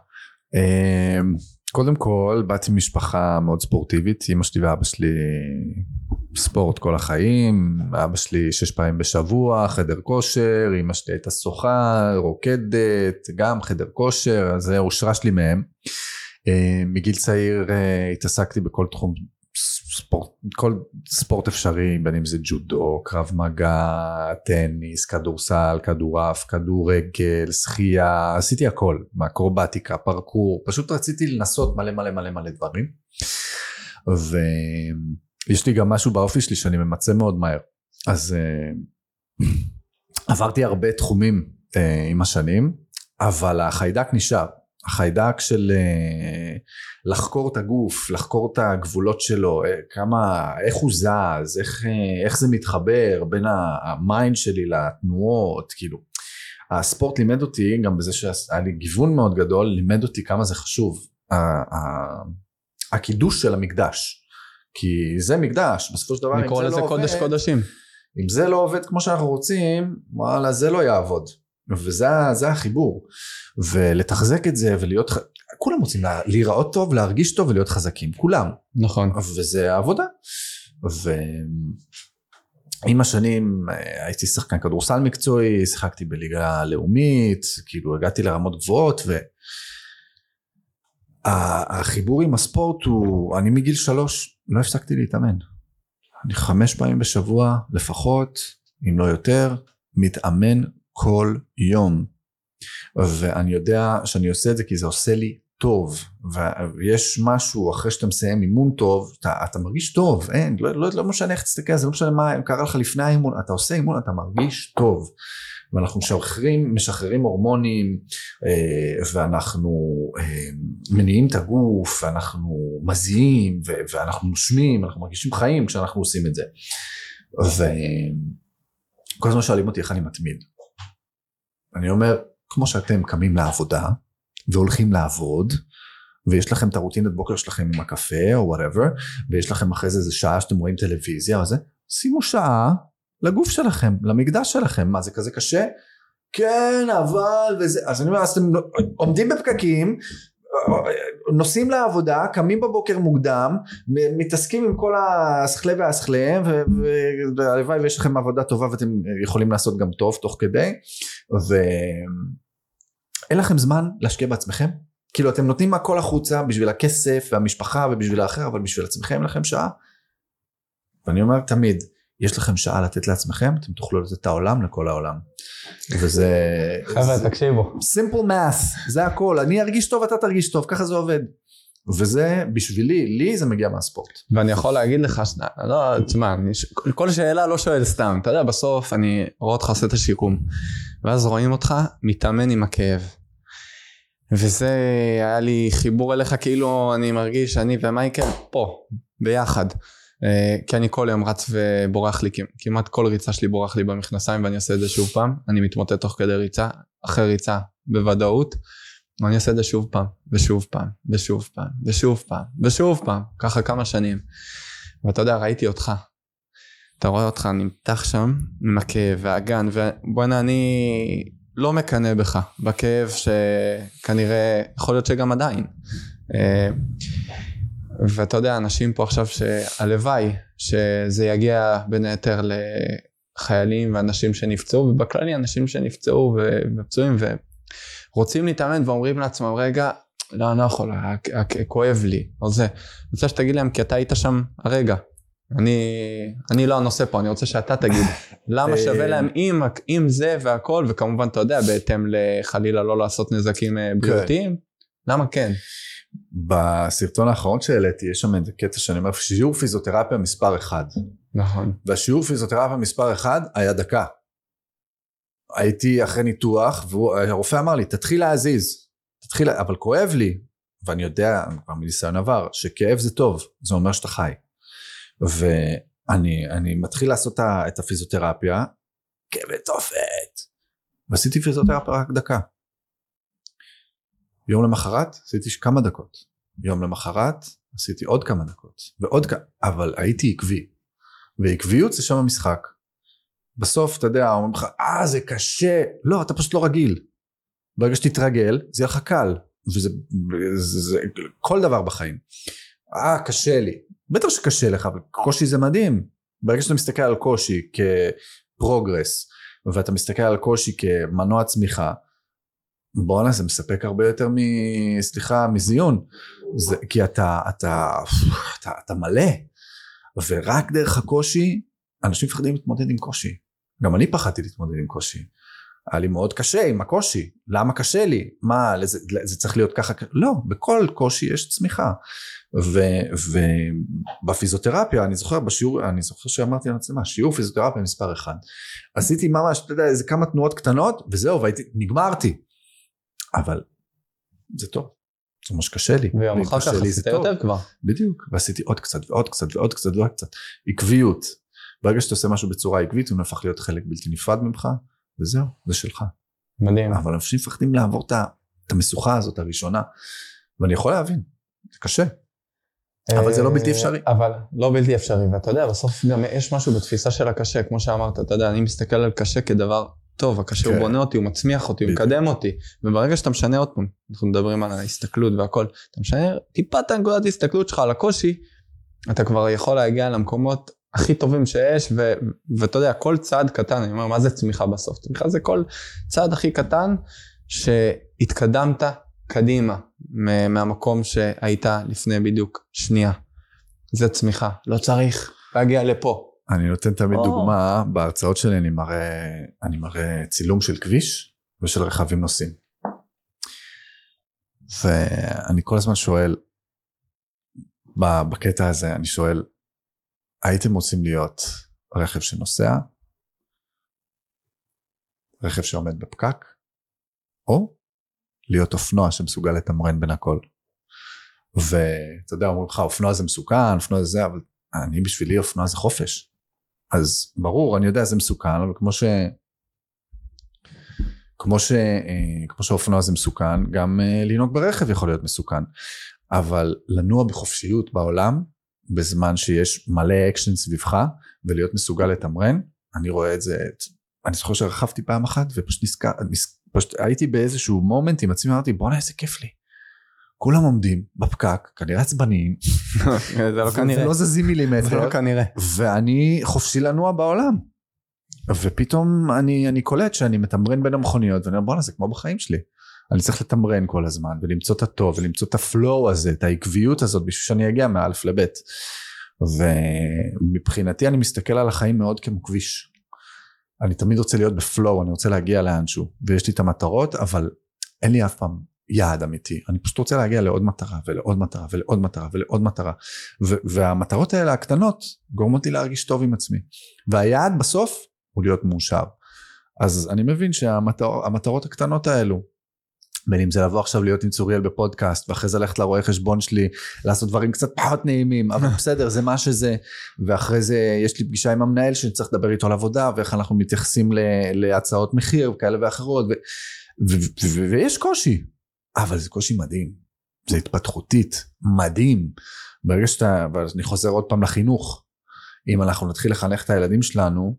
אה, קודם כל, באתי ממשפחה מאוד ספורטיבית, אמא שלי ואבא שלי ספורט כל החיים, אבא שלי שש פעמים בשבוע, חדר כושר, אמא שלי הייתה שוחה, רוקדת, גם חדר כושר, אז זה הושרש לי מהם. אה, מגיל צעיר אה, התעסקתי בכל תחום ספורט, כל ספורט אפשרי, בין אם זה ג'ודו, קרב מגע, טניס, כדורסל, כדורעף, כדורגל, שחייה, עשיתי הכל, מאקרובטיקה, פרקור, פשוט רציתי לנסות מלא מלא מלא מלא דברים. ו... יש לי גם משהו באופי שלי שאני ממצה מאוד מהר. אז uh, עברתי הרבה תחומים אה, עם השנים, אבל החיידק נשאר. החיידק של אה, לחקור את הגוף, לחקור את הגבולות שלו, כמה, איך הוא זז, איך, איך זה מתחבר בין ה mind שלי לתנועות, כאילו. הספורט לימד אותי, גם בזה שהיה לי גיוון מאוד גדול, לימד אותי כמה זה חשוב. הקידוש של המקדש. כי זה מקדש, בסופו של דבר, אם זה לא עובד... לקרוא לזה קודש קודשים. אם זה לא עובד כמו שאנחנו רוצים, וואלה, זה לא יעבוד. וזה החיבור. ולתחזק את זה ולהיות, כולם רוצים להיראות טוב, להרגיש טוב ולהיות חזקים, כולם. נכון. וזה העבודה. ועם השנים אה, הייתי שחקן כדורסל מקצועי, שיחקתי בליגה לאומית, כאילו הגעתי לרמות גבוהות ו... החיבור עם הספורט הוא, אני מגיל שלוש לא הפסקתי להתאמן. אני חמש פעמים בשבוע לפחות, אם לא יותר, מתאמן כל יום. ואני יודע שאני עושה את זה כי זה עושה לי טוב, ויש משהו אחרי שאתה מסיים אימון טוב, אתה, אתה מרגיש טוב, אין, לא, לא, לא משנה איך תסתכל, זה לא משנה מה קרה לך לפני האימון, אתה עושה אימון, אתה מרגיש טוב. ואנחנו משחררים, משחררים הורמונים אה, ואנחנו אה, מניעים את הגוף ואנחנו מזיעים ואנחנו נושמים, אנחנו מרגישים חיים כשאנחנו עושים את זה. וכל הזמן שואלים אותי איך אני מתמיד. אני אומר, כמו שאתם קמים לעבודה והולכים לעבוד, ויש לכם את הרוטינת בוקר שלכם עם הקפה או וואטאבר, ויש לכם אחרי זה איזה שעה שאתם רואים טלוויזיה או זה, שימו שעה לגוף שלכם, למקדש שלכם, מה זה כזה קשה? כן אבל וזה, אז אני אומר, אז אתם עומדים בפקקים, נוסעים לעבודה, קמים בבוקר מוקדם, מתעסקים עם כל השכלי והשכליהם, והלוואי ויש לכם עבודה טובה ואתם יכולים לעשות גם טוב תוך כדי, ו... אין לכם זמן להשקיע בעצמכם? כאילו אתם נותנים הכל החוצה בשביל הכסף והמשפחה ובשביל האחר, אבל בשביל עצמכם אין לכם שעה? ואני אומר תמיד, יש לכם שעה לתת לעצמכם, אתם תוכלו לתת את העולם לכל העולם. וזה... חבר'ה, תקשיבו. simple math, זה הכל, אני ארגיש טוב, אתה תרגיש טוב, ככה זה עובד. וזה בשבילי, לי זה מגיע מהספורט. ואני יכול להגיד לך. לא, תשמע, אני. כל שאלה לא שואל סתם, אתה יודע, בסוף אני רואה אותך עושה את השיקום, ואז רואים אותך מתאמן עם הכאב. וזה היה לי חיבור אליך כאילו אני מרגיש שאני ומייקל פה, ביחד. אה, כי אני כל יום רץ ובורח לי, כמ- כמעט כל ריצה שלי בורח לי במכנסיים ואני אעשה את זה שוב פעם. אני מתמוטט תוך כדי ריצה, אחרי ריצה בוודאות. ואני אעשה את זה שוב פעם, ושוב פעם, ושוב פעם, ושוב פעם, ושוב פעם, ככה כמה שנים. ואתה יודע, ראיתי אותך. אתה רואה אותך נמתח שם עם הכאב והגן, ובואנה אני לא מקנא בך, בכאב שכנראה, יכול להיות שגם עדיין. אה, ואתה יודע, אנשים פה עכשיו שהלוואי שזה יגיע בין היתר לחיילים ואנשים שנפצעו, ובכללי אנשים שנפצעו ו- ורוצים להתאמן ואומרים לעצמם, רגע, לא, אני לא יכול, הכ- הכ- כואב לי, או זה. אני רוצה שתגיד להם, כי אתה היית שם הרגע. אני, אני לא הנושא פה, אני רוצה שאתה תגיד. למה שווה להם עם, עם זה והכל, וכמובן, אתה יודע, בהתאם לחלילה לא לעשות נזקים אה, בריאותיים, למה כן? בסרטון האחרון שהעליתי, יש שם איזה קטע שאני אומר, שיעור פיזיותרפיה מספר אחד. נכון. והשיעור פיזיותרפיה מספר אחד היה דקה. הייתי אחרי ניתוח, והרופא אמר לי, תתחיל להזיז. תתחיל, אבל כואב לי, ואני יודע, כבר מניסיון עבר, שכאב זה טוב, זה אומר שאתה חי. ואני אני מתחיל לעשות את הפיזיותרפיה, כאבי תופת. ועשיתי פיזיותרפיה רק דקה. יום למחרת עשיתי כמה דקות. יום למחרת עשיתי עוד כמה דקות. ועוד כמה, אבל הייתי עקבי. ועקביות זה שם המשחק. בסוף אתה יודע אומרים לך אה זה קשה. לא אתה פשוט לא רגיל. ברגע שתתרגל זה יהיה לך קל. וזה זה, זה, כל דבר בחיים. אה קשה לי. בטח שקשה לך אבל קושי זה מדהים. ברגע שאתה מסתכל על קושי כפרוגרס ואתה מסתכל על קושי כמנוע צמיחה בואנה זה מספק הרבה יותר מ... סליחה מזיון. זה, כי אתה, אתה, אתה, אתה מלא. ורק דרך הקושי אנשים מפחדים להתמודד עם קושי גם אני פחדתי להתמודד עם קושי. היה לי מאוד קשה עם הקושי. למה קשה לי? מה זה, זה צריך להיות ככה לא בכל קושי יש צמיחה. ובפיזיותרפיה אני זוכר בשיעור אני זוכר שאמרתי למצלמה שיעור פיזיותרפיה מספר אחד. עשיתי ממש אתה יודע איזה כמה תנועות קטנות וזהו והייתי נגמרתי. אבל זה טוב. זה ממש קשה לי. ויום אחר כך עשית. יותר כבר. בדיוק. ועשיתי עוד קצת ועוד קצת ועוד קצת ועוד קצת. עקביות ברגע שאתה עושה משהו בצורה עקבית הוא נהפך להיות חלק בלתי נפרד ממך וזהו זה שלך מדהים. אבל אנשים מפחדים לעבור את המשוכה הזאת הראשונה ואני יכול להבין זה קשה אבל זה לא בלתי אפשרי. אה, אבל לא בלתי אפשרי, ואתה יודע, בסוף גם יש משהו בתפיסה של הקשה, כמו שאמרת, אתה יודע, אני מסתכל על קשה כדבר טוב, הקשה הוא כן. בונה אותי, הוא מצמיח אותי, הוא. מקדם אותי, וברגע שאתה משנה עוד פעם, אנחנו מדברים על ההסתכלות והכל, אתה משנה טיפה את הנקודת ההסתכלות שלך על הקושי, אתה כבר יכול להגיע למקומות הכי טובים שיש, ו- ואתה יודע, כל צעד קטן, אני אומר, מה זה צמיחה בסוף? צמיחה זה כל צעד הכי קטן שהתקדמת קדימה מ- מהמקום שהיית לפני בדיוק שנייה. זה צמיחה, לא צריך להגיע לפה. אני נותן תמיד או. דוגמה בהרצאות שלי אני מראה אני מראה צילום של כביש ושל רכבים נוסעים ואני כל הזמן שואל ב- בקטע הזה אני שואל הייתם רוצים להיות רכב שנוסע רכב שעומד בפקק או להיות אופנוע שמסוגל לתמרן בין הכל ואתה יודע אומרים לך אופנוע זה מסוכן אופנוע זה זה אבל אני בשבילי אופנוע זה חופש. אז ברור אני יודע זה מסוכן אבל כמו ש... כמו ש... אה, כמו שאופנוע זה מסוכן גם אה, לנהוג ברכב יכול להיות מסוכן אבל לנוע בחופשיות בעולם בזמן שיש מלא אקשן סביבך ולהיות מסוגל לתמרן אני רואה את זה אני זוכר שרכבתי פעם אחת ופשוט נזכר נז- פשוט הייתי באיזשהו מומנט עם עצמי אמרתי בואנה איזה כיף לי. כולם עומדים בפקק כנראה עצבניים זה לא כנראה. ולא זזים זה מילימטר לא כנראה. ואני חופשי לנוע בעולם. ופתאום אני, אני קולט שאני מתמרן בין המכוניות ואני אומר בואנה זה כמו בחיים שלי. אני צריך לתמרן כל הזמן ולמצוא את הטוב ולמצוא את ה flow הזה, את העקביות הזאת בשביל שאני אגיע מאלף לבית. ומבחינתי אני מסתכל על החיים מאוד כמו כביש. אני תמיד רוצה להיות בפלואו, אני רוצה להגיע לאנשהו, ויש לי את המטרות, אבל אין לי אף פעם יעד אמיתי. אני פשוט רוצה להגיע לעוד מטרה ולעוד מטרה ולעוד מטרה ולעוד מטרה. והמטרות האלה הקטנות גורמות לי להרגיש טוב עם עצמי. והיעד בסוף הוא להיות מאושר. אז אני מבין שהמטרות הקטנות האלו, בין אם זה לבוא עכשיו להיות עם צוריאל בפודקאסט ואחרי זה ללכת לרואה חשבון שלי לעשות דברים קצת פחות נעימים אבל בסדר זה מה שזה. ואחרי זה יש לי פגישה עם המנהל שצריך לדבר איתו על עבודה ואיך אנחנו מתייחסים להצעות מחיר כאלה ואחרות ו- ו- ו- ויש קושי. אבל זה קושי מדהים. זה התפתחותית. מדהים. ברגע שאתה ואני חוזר עוד פעם לחינוך. אם אנחנו נתחיל לחנך את הילדים שלנו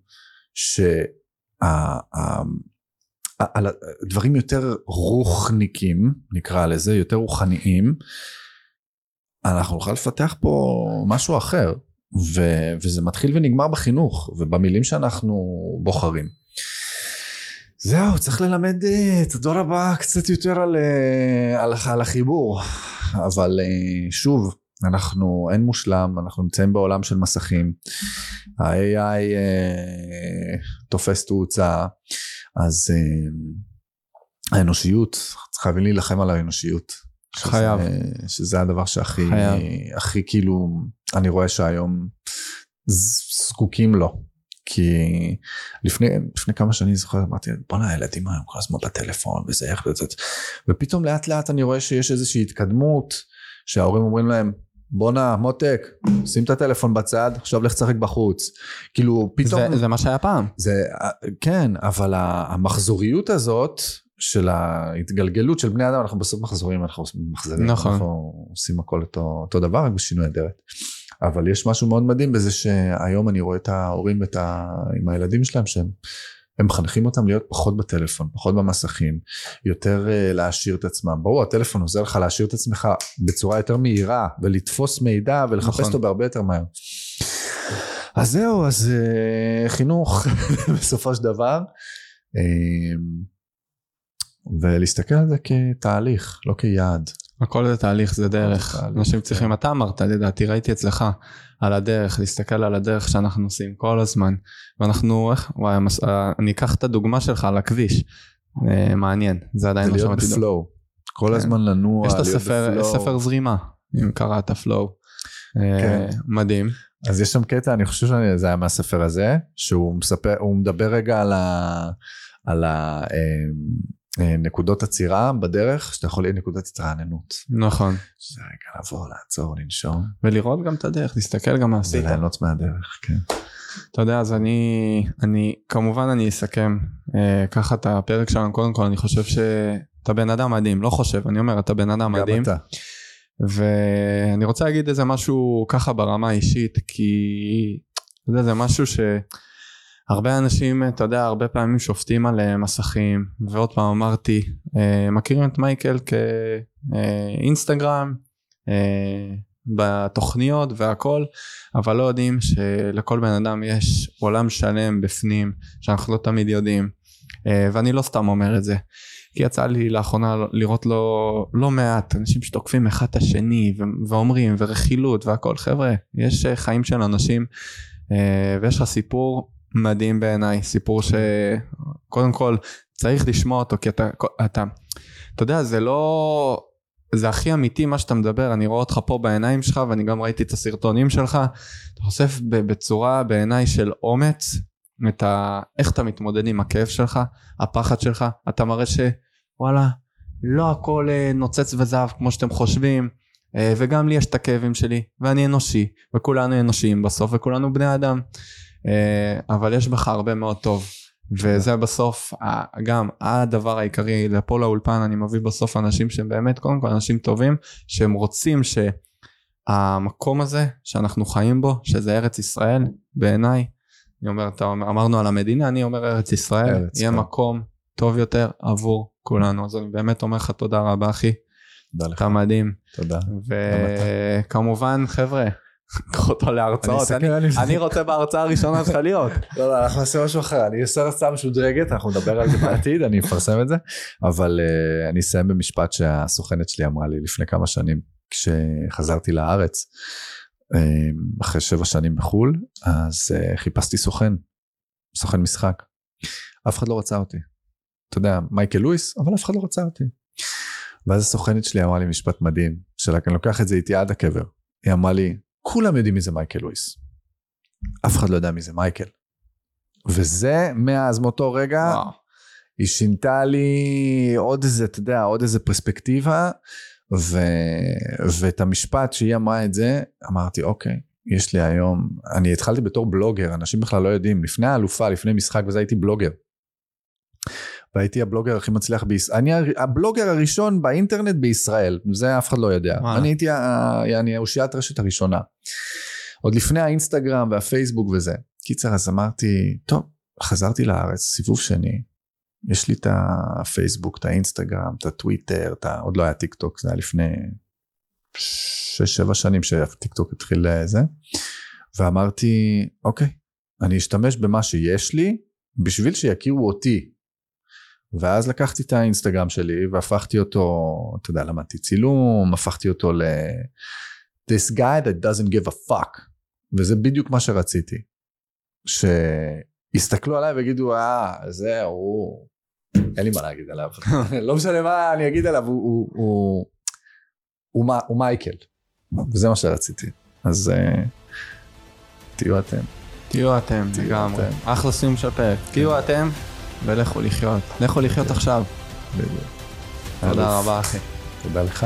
על דברים יותר רוחניקים נקרא לזה יותר רוחניים אנחנו נוכל לפתח פה משהו אחר. ו, וזה מתחיל ונגמר בחינוך ובמילים שאנחנו בוחרים. זהו צריך ללמד אה, את הדור הבא קצת יותר על, אה, על, על החיבור. אבל אה, שוב אנחנו אין מושלם אנחנו נמצאים בעולם של מסכים. ה-AI אה, תופס תאוצה אז אה, האנושיות חייבים להילחם על האנושיות. חייב. שזה, שזה הדבר שהכי חייב. הכי כאילו אני רואה שהיום זקוקים לו. כי לפני, לפני כמה שנים זוכר אמרתי בואנה הילדים היום כל הזמן בטלפון וזה איך וזה. ופתאום לאט לאט אני רואה שיש איזושהי התקדמות שההורים אומרים להם בואנה מותק שים את הטלפון בצד עכשיו לך תשחק בחוץ. כאילו פתאום זה, זה מה שהיה פעם. זה כן אבל המחזוריות הזאת של ההתגלגלות של בני אדם אנחנו בסוף מחזורים אנחנו מחזרים נכון. אנחנו עושים הכל אותו, אותו דבר רק בשינוי אדרת. אבל יש משהו מאוד מדהים בזה שהיום אני רואה את ההורים ואת ה... עם הילדים שלהם שהם הם מחנכים אותם להיות פחות בטלפון, פחות במסכים, יותר uh, להעשיר את עצמם. ברור, הטלפון עוזר לך להעשיר את עצמך בצורה יותר מהירה, ולתפוס מידע ולחפש נכון. אותו בהרבה יותר מהר. אז זהו, אז uh, חינוך בסופו של דבר, uh, ולהסתכל על זה כתהליך, לא כיעד. הכל זה תהליך, זה דרך. אנשים צריכים, כן. אתה אמרת, לדעתי, ראיתי אצלך, על הדרך, להסתכל על הדרך שאנחנו עושים כל הזמן. ואנחנו, איך, וואי, המס... אה, אני אקח את הדוגמה שלך על הכביש. אה, מעניין, זה עדיין לא שמעתי. זה להיות בפלואו. כל כן. הזמן לנוע, יש את הספר, ספר זרימה, אם קראת פלואו. אה, כן. מדהים. אז יש שם קטע, אני חושב שזה היה מהספר הזה, שהוא מספר, הוא מדבר רגע על ה... על ה אה, נקודות עצירה בדרך שאתה יכול להיות נקודת התרעננות. נכון. שזה רגע לבוא, לעצור, לנשום. ולראות גם את הדרך, להסתכל גם מה עשית. וליהנות מהדרך, כן. אתה יודע, אז אני, אני, כמובן אני אסכם אה, ככה את הפרק שלנו, קודם כל אני חושב שאתה בן אדם מדהים, לא חושב, אני אומר, אתה בן אדם מדהים. גם אתה. ואני רוצה להגיד איזה משהו ככה ברמה האישית, כי אתה יודע, זה משהו ש... הרבה אנשים, אתה יודע, הרבה פעמים שופטים על אה, מסכים, ועוד פעם אמרתי, אה, מכירים את מייקל כאינסטגרם, אה, בתוכניות והכל, אבל לא יודעים שלכל בן אדם יש עולם שלם בפנים, שאנחנו לא תמיד יודעים, ואני לא סתם אומר את זה. כי יצא לי לאחרונה לראות לא, לא מעט אנשים שתוקפים אחד את השני ואומרים ורכילות והכל חבר'ה יש חיים של אנשים ויש לך סיפור מדהים בעיניי, סיפור שקודם כל צריך לשמוע אותו כי אתה, אתה, אתה יודע זה לא, זה הכי אמיתי מה שאתה מדבר, אני רואה אותך פה בעיניים שלך ואני גם ראיתי את הסרטונים שלך, אתה חושף בצורה בעיניי של אומץ את ה... איך אתה מתמודד עם הכאב שלך, הפחד שלך, אתה מראה שוואלה לא הכל אה, נוצץ וזהב כמו שאתם חושבים אה, וגם לי יש את הכאבים שלי ואני אנושי וכולנו אנושיים בסוף וכולנו בני אדם אבל יש בך הרבה מאוד טוב. וזה בסוף גם הדבר העיקרי לפה לאולפן אני מביא בסוף אנשים שהם באמת קודם כל אנשים טובים שהם רוצים שהמקום הזה שאנחנו חיים בו שזה ארץ ישראל בעיניי אני אומר אתה אמרנו על המדינה אני אומר ארץ ישראל ארץ יהיה כן. מקום טוב יותר עבור כולנו אז אני באמת אומר לך תודה רבה אחי. תודה לך. אתה מדהים. תודה. וכמובן חבר'ה קח אותו להרצאות, אני רוצה בהרצאה הראשונה שלך להיות. לא, לא, אנחנו נעשה משהו אחר, אני אעשה הרצאה משודרגת, אנחנו נדבר על זה בעתיד, אני אפרסם את זה, אבל uh, אני אסיים במשפט שהסוכנת שלי אמרה לי לפני כמה שנים, כשחזרתי לארץ, uh, אחרי שבע שנים בחו"ל, אז uh, חיפשתי סוכן, סוכן משחק. אף אחד לא רצה אותי. אתה יודע, מייקל לואיס, אבל אף אחד לא רצה אותי. ואז הסוכנת שלי אמרה לי משפט מדהים, שאני לוקח את זה איתי עד הקבר. היא אמרה לי, כולם יודעים מי זה מייקל לואיס. אף אחד לא יודע מי זה מייקל. וזה, מאז מאותו רגע, וואו. היא שינתה לי עוד איזה, אתה יודע, עוד איזה פרספקטיבה, ו... ואת המשפט שהיא אמרה את זה, אמרתי, אוקיי, יש לי היום, אני התחלתי בתור בלוגר, אנשים בכלל לא יודעים, לפני האלופה, לפני משחק וזה הייתי בלוגר. והייתי הבלוגר הכי מצליח בישראל, אני הבלוגר הראשון באינטרנט בישראל, זה אף אחד לא יודע. וואלה. אני הייתי אני אושיית רשת הראשונה. עוד לפני האינסטגרם והפייסבוק וזה. קיצר, אז אמרתי, טוב, חזרתי לארץ, סיבוב שני, יש לי את הפייסבוק, את האינסטגרם, את הטוויטר, את ה... עוד לא היה טיק טוק, זה היה לפני 6-7 שנים שהטיק טוק התחיל לזה, ואמרתי, אוקיי, אני אשתמש במה שיש לי בשביל שיכירו אותי, ואז לקחתי את האינסטגרם שלי והפכתי אותו, אתה יודע, למדתי צילום, הפכתי אותו ל... This guy that doesn't give a fuck. וזה בדיוק מה שרציתי. שיסתכלו עליי ויגידו, אה, זה, הוא... אין לי מה להגיד עליו. לא משנה מה אני אגיד עליו, הוא, הוא, הוא, הוא, הוא מייקל. וזה מה שרציתי. אז uh, תהיו אתם. תהיו אתם, לגמרי. אחלה סיום של פרק. תהיו אתם. ולכו לחיות. לכו לחיות עכשיו. תודה רבה אחי. תודה לך.